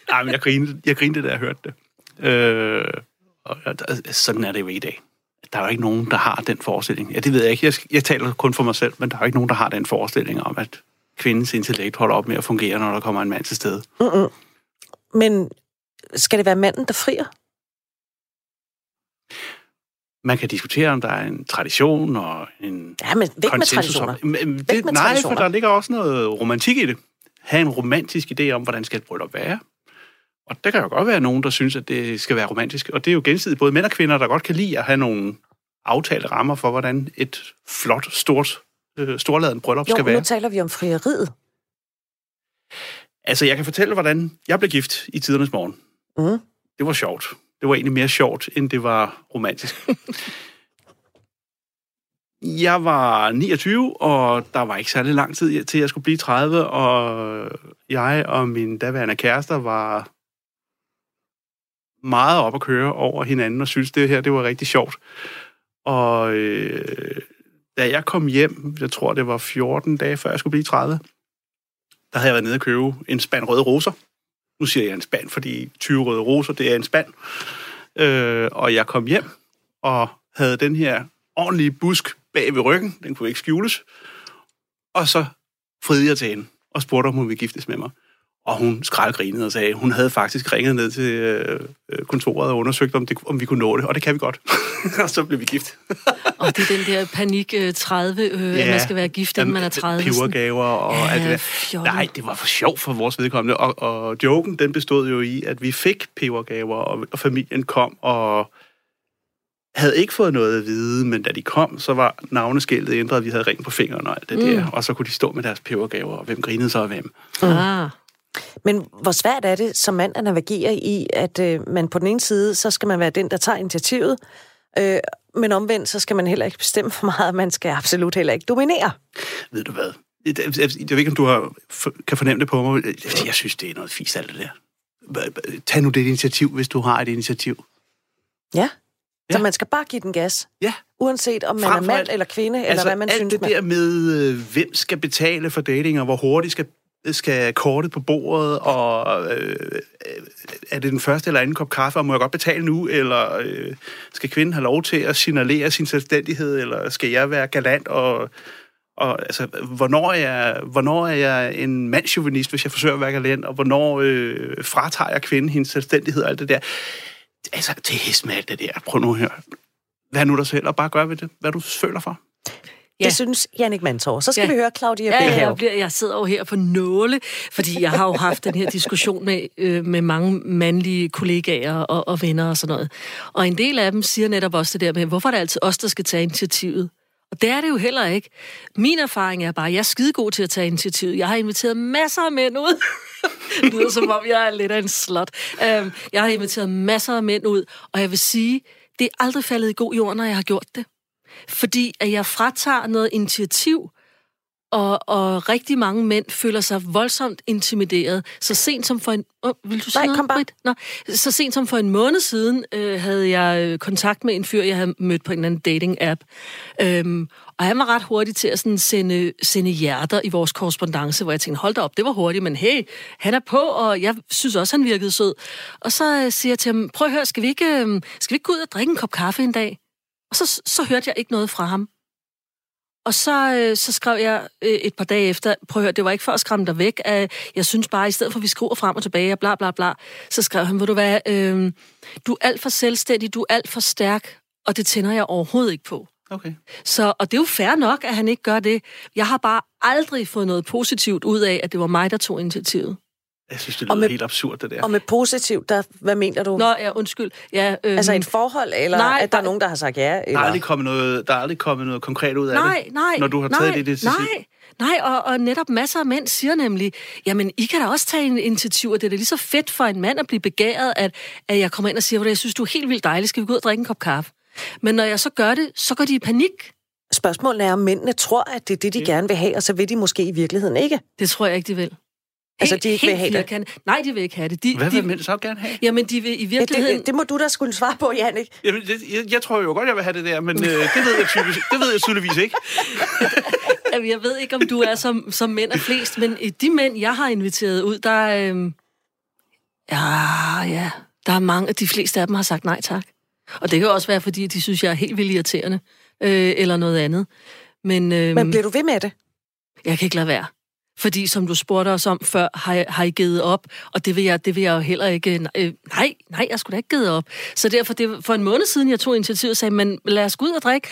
Ej, men jeg grinede, jeg grinede, da jeg hørte det. Øh, og, sådan er det jo i dag. Der er jo ikke nogen, der har den forestilling. Ja, det ved jeg ikke. Jeg, jeg taler kun for mig selv, men der er jo ikke nogen, der har den forestilling om, at kvindens intellekt holder op med at fungere, når der kommer en mand til stede. Mm-mm. Men skal det være manden, der frier? Man kan diskutere, om der er en tradition og en Ja, men væk med traditioner. Men, Væk det, med nej, traditioner. for der ligger også noget romantik i det. Ha' en romantisk idé om, hvordan skal et bryllup være. Og der kan jo godt være nogen, der synes, at det skal være romantisk. Og det er jo gensidigt både mænd og kvinder, der godt kan lide at have nogle aftalte rammer for, hvordan et flot, stort, øh, storladen bryllup Jo, skal nu være. taler vi om frieriet. Altså, jeg kan fortælle, hvordan jeg blev gift i tidernes morgen. Mm. Det var sjovt. Det var egentlig mere sjovt, end det var romantisk. jeg var 29, og der var ikke særlig lang tid til, jeg skulle blive 30, og jeg og min daværende kærester var meget op at køre over hinanden, og synes det her, det var rigtig sjovt. Og øh, da jeg kom hjem, jeg tror, det var 14 dage før jeg skulle blive 30, der havde jeg været nede og købe en spand røde roser. Nu siger jeg en spand, fordi 20 røde roser, det er en spand. Øh, og jeg kom hjem og havde den her ordentlige busk bag ved ryggen. Den kunne ikke skjules. Og så friede jeg til hende og spurgte, om hun ville giftes med mig. Og hun skraldgrinede og sagde, hun havde faktisk ringet ned til øh, kontoret og undersøgt, om, det, om vi kunne nå det. Og det kan vi godt. og så blev vi gift. Og det er den der panik øh, 30, øh, ja, at man skal være gift, inden man er 30. sådan. Pebergaver og Ja, alt det der. fjollet. Nej, det var for sjov for vores vedkommende. Og, og joken, den bestod jo i, at vi fik pebergaver, og, og familien kom og havde ikke fået noget at vide, men da de kom, så var navneskiltet ændret, vi havde ring på fingeren og alt det mm. der, og så kunne de stå med deres pebergaver, og hvem grinede så af hvem. Ah. Men hvor svært er det som mand at navigere i, at øh, man på den ene side, så skal man være den, der tager initiativet, øh, men omvendt, så skal man heller ikke bestemme for meget, man skal absolut heller ikke dominere. Ved du hvad? Jeg, ved ikke, om du har, kan fornemme det på mig. Jeg synes, det er noget fisk, alt det der. Tag nu det initiativ, hvis du har et initiativ. Ja. Så Ja. man skal bare give den gas, Ja, uanset om man Frem er mand alt- eller kvinde, eller altså hvad man alt synes, det man... der med, øh, hvem skal betale for dating, og hvor hurtigt skal, skal kortet på bordet, og øh, er det den første eller anden kop kaffe, og må jeg godt betale nu, eller øh, skal kvinden have lov til at signalere sin selvstændighed, eller skal jeg være galant, og, og altså, hvornår er, jeg, hvornår er jeg en mandsjuvenist, hvis jeg forsøger at være galant, og hvornår øh, fratager jeg kvinden hendes selvstændighed, og alt det der. Altså, det er med alt det der. Prøv nu her. Vær nu dig selv, og bare gør ved det, hvad du føler for. Ja. Det synes Jannik Mantor. Så skal Ja. vi høre Claudia Ja, ja, jeg, bliver, jeg sidder jo her på nåle, fordi jeg har jo haft den her diskussion med, øh, med mange mandlige kollegaer og, og venner og sådan noget. Og en del af dem siger netop også det der med, hvorfor er det altid os, der skal tage initiativet? Og det er det jo heller ikke. Min erfaring er bare, at jeg er skidegod til at tage initiativet. Jeg har inviteret masser af mænd ud. det lyder som om, jeg er lidt af en slot. Um, jeg har inviteret masser af mænd ud, og jeg vil sige, det er aldrig faldet i god jord, når jeg har gjort det. Fordi at jeg fratager noget initiativ, og, og rigtig mange mænd føler sig voldsomt intimideret. Så sent som for en... Oh, vil du sige Nej, noget, kom bare. Nå, så sent som for en måned siden øh, havde jeg øh, kontakt med en fyr, jeg havde mødt på en eller anden dating-app. Øhm, og han var ret hurtig til at sådan sende, sende hjerter i vores korrespondence, hvor jeg tænkte, hold da op, det var hurtigt, men hey, han er på, og jeg synes også, han virkede sød. Og så øh, siger jeg til ham, prøv at høre, skal vi, ikke, øh, skal vi ikke gå ud og drikke en kop kaffe en dag? Og så, så hørte jeg ikke noget fra ham. Og så, øh, så skrev jeg øh, et par dage efter, prøv at høre, det var ikke for at skræmme dig væk, at jeg synes bare, i stedet for at vi skriver frem og tilbage, og bla bla bla, så skrev han, ved du hvad, øh, du er alt for selvstændig, du er alt for stærk, og det tænder jeg overhovedet ikke på. Okay. Så, og det er jo fair nok, at han ikke gør det. Jeg har bare aldrig fået noget positivt ud af, at det var mig, der tog initiativet. Jeg synes, det Og lyder med- helt absurd, det der. Og med positivt, der, hvad mener du? Nå, ja, undskyld. Ja, øhm, Altså et forhold, eller nej, at der er nogen, der har sagt ja? Der Eller? er aldrig kommet noget, der er aldrig kommet noget konkret ud af nej, det, nej, når du har taget nej, det, det til nej, nej, og, og netop masser af mænd siger nemlig, jamen, I kan da også tage en initiativ, og det er da lige så fedt for en mand at blive begæret, at, at jeg kommer ind og siger, "Ved du, jeg synes, du er helt vildt dejlig, skal vi gå ud og drikke en kop kaffe? Men når jeg så gør det, så går de i panik. Spørgsmålet er, om mændene tror, at det er det, de gerne vil have, og så vil de måske i virkeligheden ikke. Det tror jeg ikke, de vil. Altså, de ikke vil have det? Nej, de vil ikke have det. De, Hvad de, vil mænd så gerne have? Jamen, de vil i Ja, virkeligheden... det, det må du da skulle svare på, Jannik. Jamen, det, jeg, jeg tror jo godt, jeg vil have det der, men øh, det, ved jeg tydeligvis, det ved jeg tydeligvis ikke. Jamen, Jeg ved ikke, om du er som, som mænd er flest, men de mænd, jeg har inviteret ud, der er... Øhm, ja, ja, der er mange, de fleste af dem har sagt nej tak. Og det kan også være, fordi de synes, jeg er helt vildt irriterende, øh, eller noget andet. Men, øhm, Men bliver du ved med det? jeg kan ikke lade være. Fordi, som du spurgte os om før, har, jeg- har I givet op? Og det vil jeg, det vil jeg jo heller ikke... Øh, nej, nej, jeg skulle da ikke givet op. Så derfor, det, for en måned siden, jeg tog initiativet og sagde, men lad os gå ud og drikke.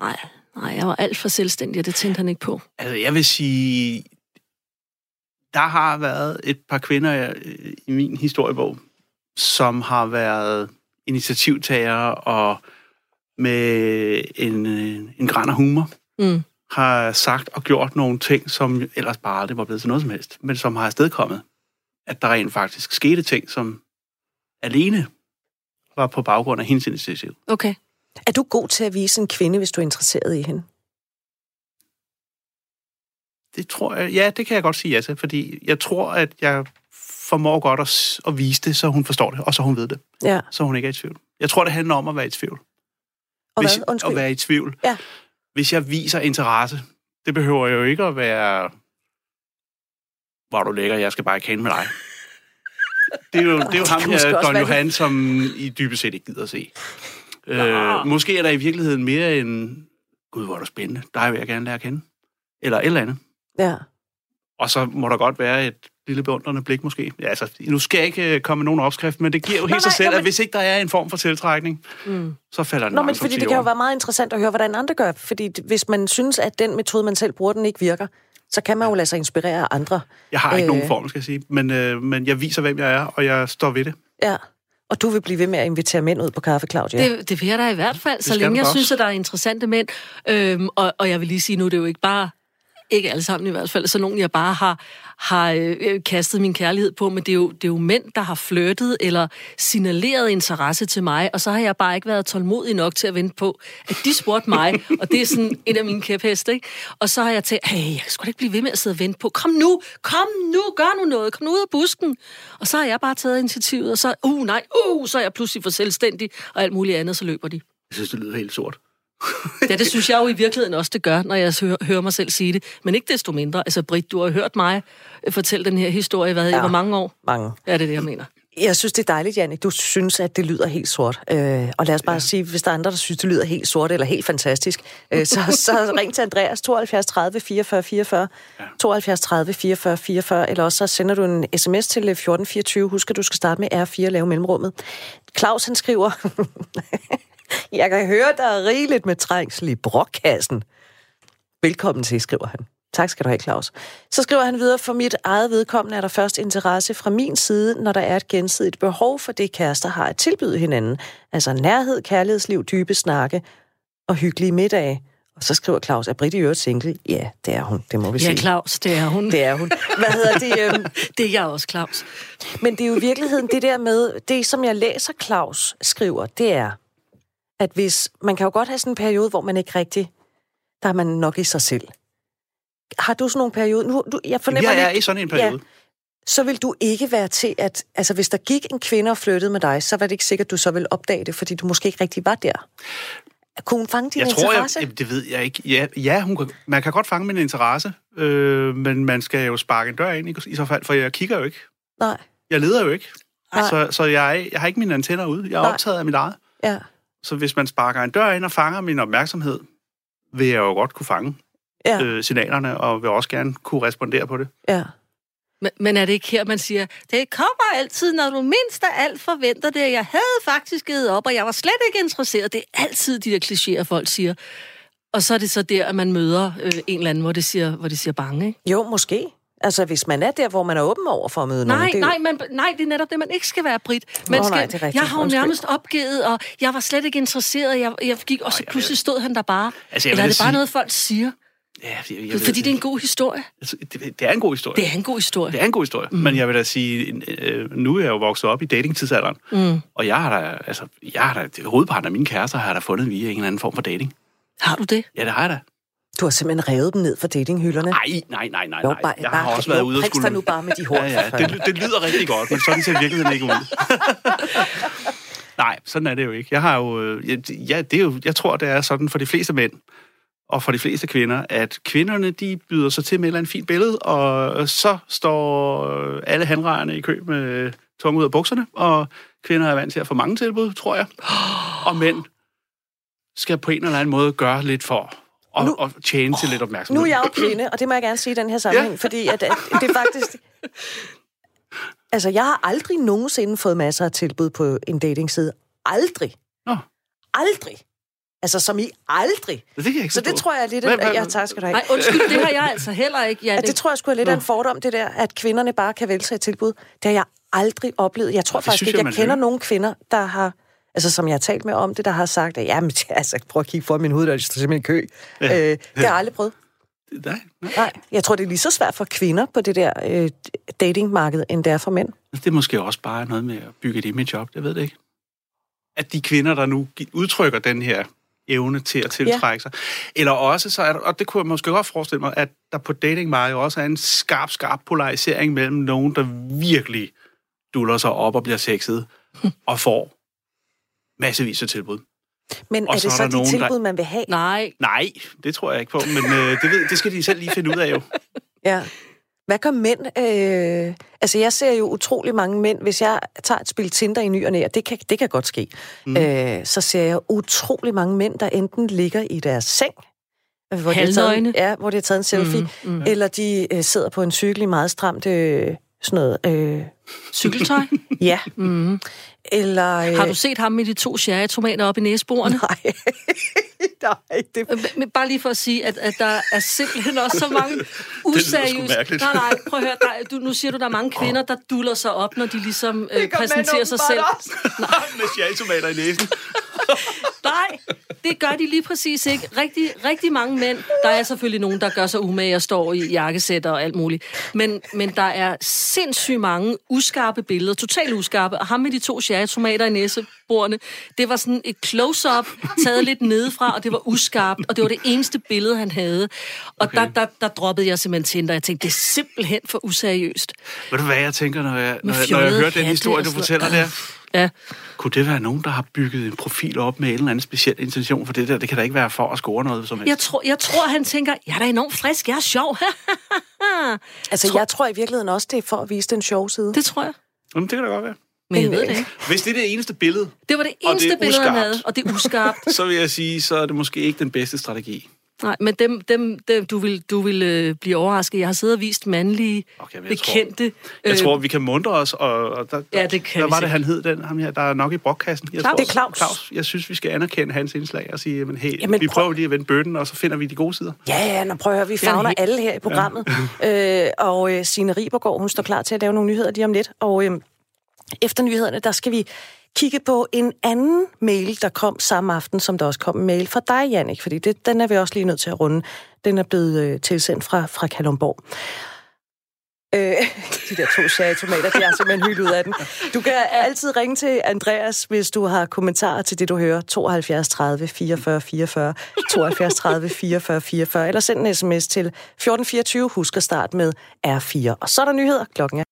Nej, nej, jeg var alt for selvstændig, og det tændte han ikke på. Altså, jeg vil sige, der har været et par kvinder øh, i min historiebog, som har været initiativtagere og med en, øh, en græn af humor Mm. Har sagt og gjort nogle ting, som ellers bare aldrig var blevet til noget som helst, men som har afstedkommet, at der rent faktisk skete ting, som alene var på baggrund af hendes initiativ. Okay. Er du god til at vise en kvinde, hvis du er interesseret i hende? Det tror jeg, ja, det kan jeg godt sige ja til, fordi jeg tror, at jeg formår godt at, at vise det, så hun forstår det, og så hun ved det, Ja. så hun ikke er i tvivl. Jeg tror, det handler om at være i tvivl. Og Hvis, hvad? Undskyld. at være i tvivl. Ja. Hvis jeg viser interesse, det behøver jo ikke at være, hvor du lækker, jeg skal bare ikke med dig. Det er jo, det er jo ham også Don Johan, som i dybest set ikke gider at se. Øh, måske er der i virkeligheden mere en, gud, hvor er du spændende, dig vil jeg gerne lære at kende. Eller et eller andet. Ja. Og så må der godt være et lille beundrende blik måske. Ja, altså, nu skal jeg ikke øh, komme med nogen opskrift, men det giver jo Nej, helt sig nej, selv, men- at hvis ikke der er en form for tiltrækning, Mm. så falder den Nå, men fordi det kan jo være meget interessant at høre, hvordan andre gør. Fordi hvis man synes, at den metode, man selv bruger, den ikke virker, så kan man jo lade sig inspirere af andre. Jeg har ikke Øh. nogen form, skal jeg sige, men, øh, men jeg viser, hvem jeg er, og jeg står ved det. Ja. Og du vil blive ved med at invitere mænd ud på kaffe, Claudia. Det, det vil jeg da i hvert fald, så skal længe jeg da synes, også. at der er interessante mænd. Øhm, og, og jeg vil lige sige nu, det er jo ikke bare, ikke alle sammen i hvert fald, så nogen jeg bare har, har øh, kastet min kærlighed på, men det er, jo, det er jo mænd, der har flyttet eller signaleret interesse til mig, og så har jeg bare ikke været tålmodig nok til at vente på, at de spurgte mig, og det er sådan en af mine kæpheste, ikke? Og så har jeg tænkt, hey, jeg da ikke blive ved med at sidde og vente på, kom nu, kom nu, gør nu noget, kom nu ud af busken. Og så har jeg bare taget initiativet, og så, uh, nej, uh, så er jeg pludselig for selvstændig, og alt muligt andet, så løber de. Jeg synes, det lyder helt sort. Ja, det synes jeg jo i virkeligheden også, det gør, når jeg hører, hører mig selv sige det. Men ikke desto mindre. Altså, Britt, du har hørt mig øh, fortælle den her historie, hvad ja. Ja. i hvor mange år? Mange. Ja, det er det, jeg mener. Jeg synes, det er dejligt, Jannik. Du synes, at det lyder helt sort. Øh, og lad os bare ja. sige, hvis der er andre, der synes, det lyder helt sort eller helt fantastisk, øh, så, så ring til Andreas 72 30 44 44, ja. 72 30 44 44, eller også så sender du en sms til 1424. Husk, at du skal starte med R4 og lave mellemrummet. Claus, han skriver, jeg kan høre, der er rigeligt med trængsel i brokkassen. Velkommen til, skriver han. Tak skal du have, Claus. Så skriver han videre, for mit eget vedkommende er der først interesse fra min side, når der er et gensidigt behov for det, kærester har at tilbyde hinanden. Altså nærhed, kærlighedsliv, dybe snakke og hyggelige middage. Og så skriver Claus, er Britt i øvrigt single? Ja, det er hun, det må vi Ja, sige. Claus, det er hun. Det er hun. Hvad hedder det? Øhm, Det er jeg også, Claus. men det er jo i virkeligheden det der med, det som jeg læser Claus skriver, det er, at hvis... Man kan jo godt have sådan en periode, hvor man ikke rigtig... Der er man nok i sig selv. Har du sådan nogle perioder? Nu, du, jeg fornemmer Jeg er lidt, i sådan en periode. Ja, så vil du ikke være til at... Altså, hvis der gik en kvinde og flyttede med dig, så var det ikke sikkert, at du så ville opdage det, fordi du måske ikke rigtig var der. Kunne hun fange din Jeg tror, jeg, interesse? det ved jeg ikke. Ja, ja hun kan, man kan godt fange min interesse, øh, men man skal jo sparke en dør ind i, i så fald, for jeg kigger jo ikke. Nej, Jeg leder jo ikke. Nej. Så, så jeg, jeg har ikke mine antenner ude. Jeg er Nej. optaget af mit eget. ja. Så hvis man sparker en dør ind og fanger min opmærksomhed, vil jeg jo godt kunne fange Ja, øh, signalerne, og vil også gerne kunne respondere på det. ja. Men, men er det ikke her, man siger, det kommer altid, når du mindst af alt forventer det. Jeg havde faktisk givet op, og jeg var slet ikke interesseret. Det er altid de der klichéer, folk siger. Og så er det så der, at man møder øh, en eller anden, hvor det siger, hvor det siger bange. Ikke? Jo, måske. Altså, hvis man er der, hvor man er åben over for at møde nogen. Nej, det er jo- nej, man, nej, det er netop det, man ikke skal være, Britt. Man Nå, skal, nej, det er rigtigt. Jeg har jo nærmest opgivet, og jeg var slet ikke interesseret. Jeg, jeg gik, og så jeg pludselig stod han der bare. Altså, Eller er det bare sige- noget, folk siger? Ja, jeg, jeg ved Fordi det er en god historie. Altså, det, det er en god historie. Det er en god historie. Det er en god historie, mm. men jeg vil da sige, øh, nu er jeg jo vokset op i datingtidsalderen, Mm. og jeg har da, altså, jeg har da, hovedparten af mine kærester har jeg da fundet via en eller anden form for dating. Har du det? Ja, det har jeg da. Du har simpelthen revet dem ned fra datinghylderne. Nej, nej, nej, nej, nej. bare- Jeg har bare- også været ude og skulle... nu bare med de horn, Ja, ja, det, det lyder rigtig godt, men sådan ser virkeligheden ikke ud. nej, sådan er det jo ikke. Jeg har jo... øh, Ja, det er jo, jeg tror, det er sådan for de fleste mænd, og for de fleste kvinder, at kvinderne, de byder sig til med et eller andet fint billede, og så står alle handrejerne i kø med tunge ud af bukserne, og kvinder er vant til at få mange tilbud, tror jeg. Og mænd skal på en eller anden måde gøre lidt for at, Nu- at tjene til lidt opmærksomhed. Nu er jeg jo kvinde, og det må jeg gerne sige i den her sammenhæng, Ja. fordi at, at det er faktisk... Altså, jeg har aldrig nogensinde fået masser af tilbud på en datingside. Aldrig. Nå, Aldrig. Altså, som i aldrig. det kan jeg ikke Så det tror jeg er lidt... Hvad- hvad- Ja, tak skal du have. Nej, undskyld, det har jeg altså heller ikke, Janne. At det tror jeg skulle er lidt af en fordom, det der, at kvinderne bare kan vælge sig et tilbud. Det har jeg aldrig oplevet. Jeg tror det faktisk synes ikke, jeg, jeg, kender hører. nogen kvinder, der har, altså som jeg har talt med om det, der har sagt, at jamen, altså, prøv at kigge for min hoved, der står simpelthen i kø. Ja. Øh, det har jeg aldrig prøvet. Nej, nej. Nej, jeg tror, det er lige så svært for kvinder på det der øh, datingmarked, end det er for mænd. Det er måske også bare noget med at bygge et image op, jeg ved det ikke. At de kvinder, der nu udtrykker den her evne til at tiltrække sig. Eller også, så er der, og det kunne jeg måske godt forestille mig, at der på datingmarkedet også er en skarp, skarp polarisering mellem nogen, der virkelig duller sig op og bliver sexet, og får massevis af tilbud. Men Og er så det er så der de nogen, der- tilbud, man vil have? Nej, Nej, det tror jeg ikke på, men øh, det, ved, det skal de selv lige finde ud af jo. Ja. Hvad gør mænd? Øh, altså, jeg ser jo utrolig mange mænd, hvis jeg tager et spil Tinder i ny og næ, og det kan, det kan godt ske, mm. øh, så ser jeg utrolig mange mænd, der enten ligger i deres seng, hvor de, har taget, Halvnøgne. ja, hvor de har taget en selfie, mm, mm. eller de øh, sidder på en cykel i meget stramt øh, sådan noget. Øh, cykeltøj. ja. Mm. Eller... Øh, Har du set ham med de to cherrytomater op i næseborene? Nej. Nej, det... Øh, Men bare lige for at sige, at, at der er simpelthen også så mange useriøse... mærkeligt. Nej, nej, prøv at høre. Der, er- du, nu siger du, der er mange kvinder, der duller sig op, når de ligesom øh, præsenterer sig selv. Med cherrytomater i næsen. Nej, det gør de lige præcis ikke. Rigtig, rigtig mange mænd, der er selvfølgelig nogen, der gør sig umage og står i jakkesætter og alt muligt. Men, men der er sindssygt mange uskarpe billeder, totalt uskarpe. Og ham med de to cherrytomater i næseborene, det var sådan et close-up, taget lidt nedefra, og det var uskarpt, og det var det eneste billede, han havde. Og Okay. der, der, der droppede jeg simpelthen Tinder. Jeg tænkte, det er simpelthen for useriøst. Ved du hvad jeg tænker, når jeg, når, jeg- når jeg hører den historie, du fortæller der? Ja. Kunne det være nogen, der har bygget en profil op med en eller anden speciel intention for det der? Det kan da ikke være for at score noget som helst. Jeg, tror, jeg tror, han tænker, jeg er da enormt frisk, jeg er sjov. Altså, jeg tror i virkeligheden også, det er for at vise den sjove side. det tror jeg. Jamen, det kan da godt være. Men jeg ved det ikke. Hvis det er det eneste billede, Det var det Og det er eneste billede, han uskarpt. havde, og det er uskarpt. så vil jeg sige, så er det måske ikke den bedste strategi. Nej, men dem, dem, dem du vil, du vil øh, blive overrasket. Jeg har siddet og vist mandlige, Okay, jeg tror- bekendte... Jeg øh, tror, vi kan mundre os, og, og der, Ja, det kan hvad vi var det, han hed, den, ham her, der er nok i brokkassen? Jeg Claus. tror- Det er Claus. Claus. Jeg synes, vi skal anerkende hans indslag og sige, jamen, hey, Jamen, vi prøv- prøver lige at vende bøtten, og så finder vi de gode sider. Ja, ja, nå, prøv at høre, vi er fagner helt- alle her i programmet. øh, og øh, Signe Ribergaard, hun står klar til at lave nogle nyheder lige om lidt. Og øh, efter nyhederne, der skal vi kigge på en anden mail, der kom samme aften, som der også kom en mail fra dig, Jannik, fordi det, den er vi også lige nødt til at runde. Den er blevet øh, tilsendt fra, fra Kalundborg. Øh, de der to cherrytomater, de er simpelthen hyldt ud af den. Du kan altid ringe til Andreas, hvis du har kommentarer til det, du hører. 72 30 44 44, 72 30 44 44, eller send en sms til 1424. Husk at starte med R4. Og så er der nyheder. Klokken er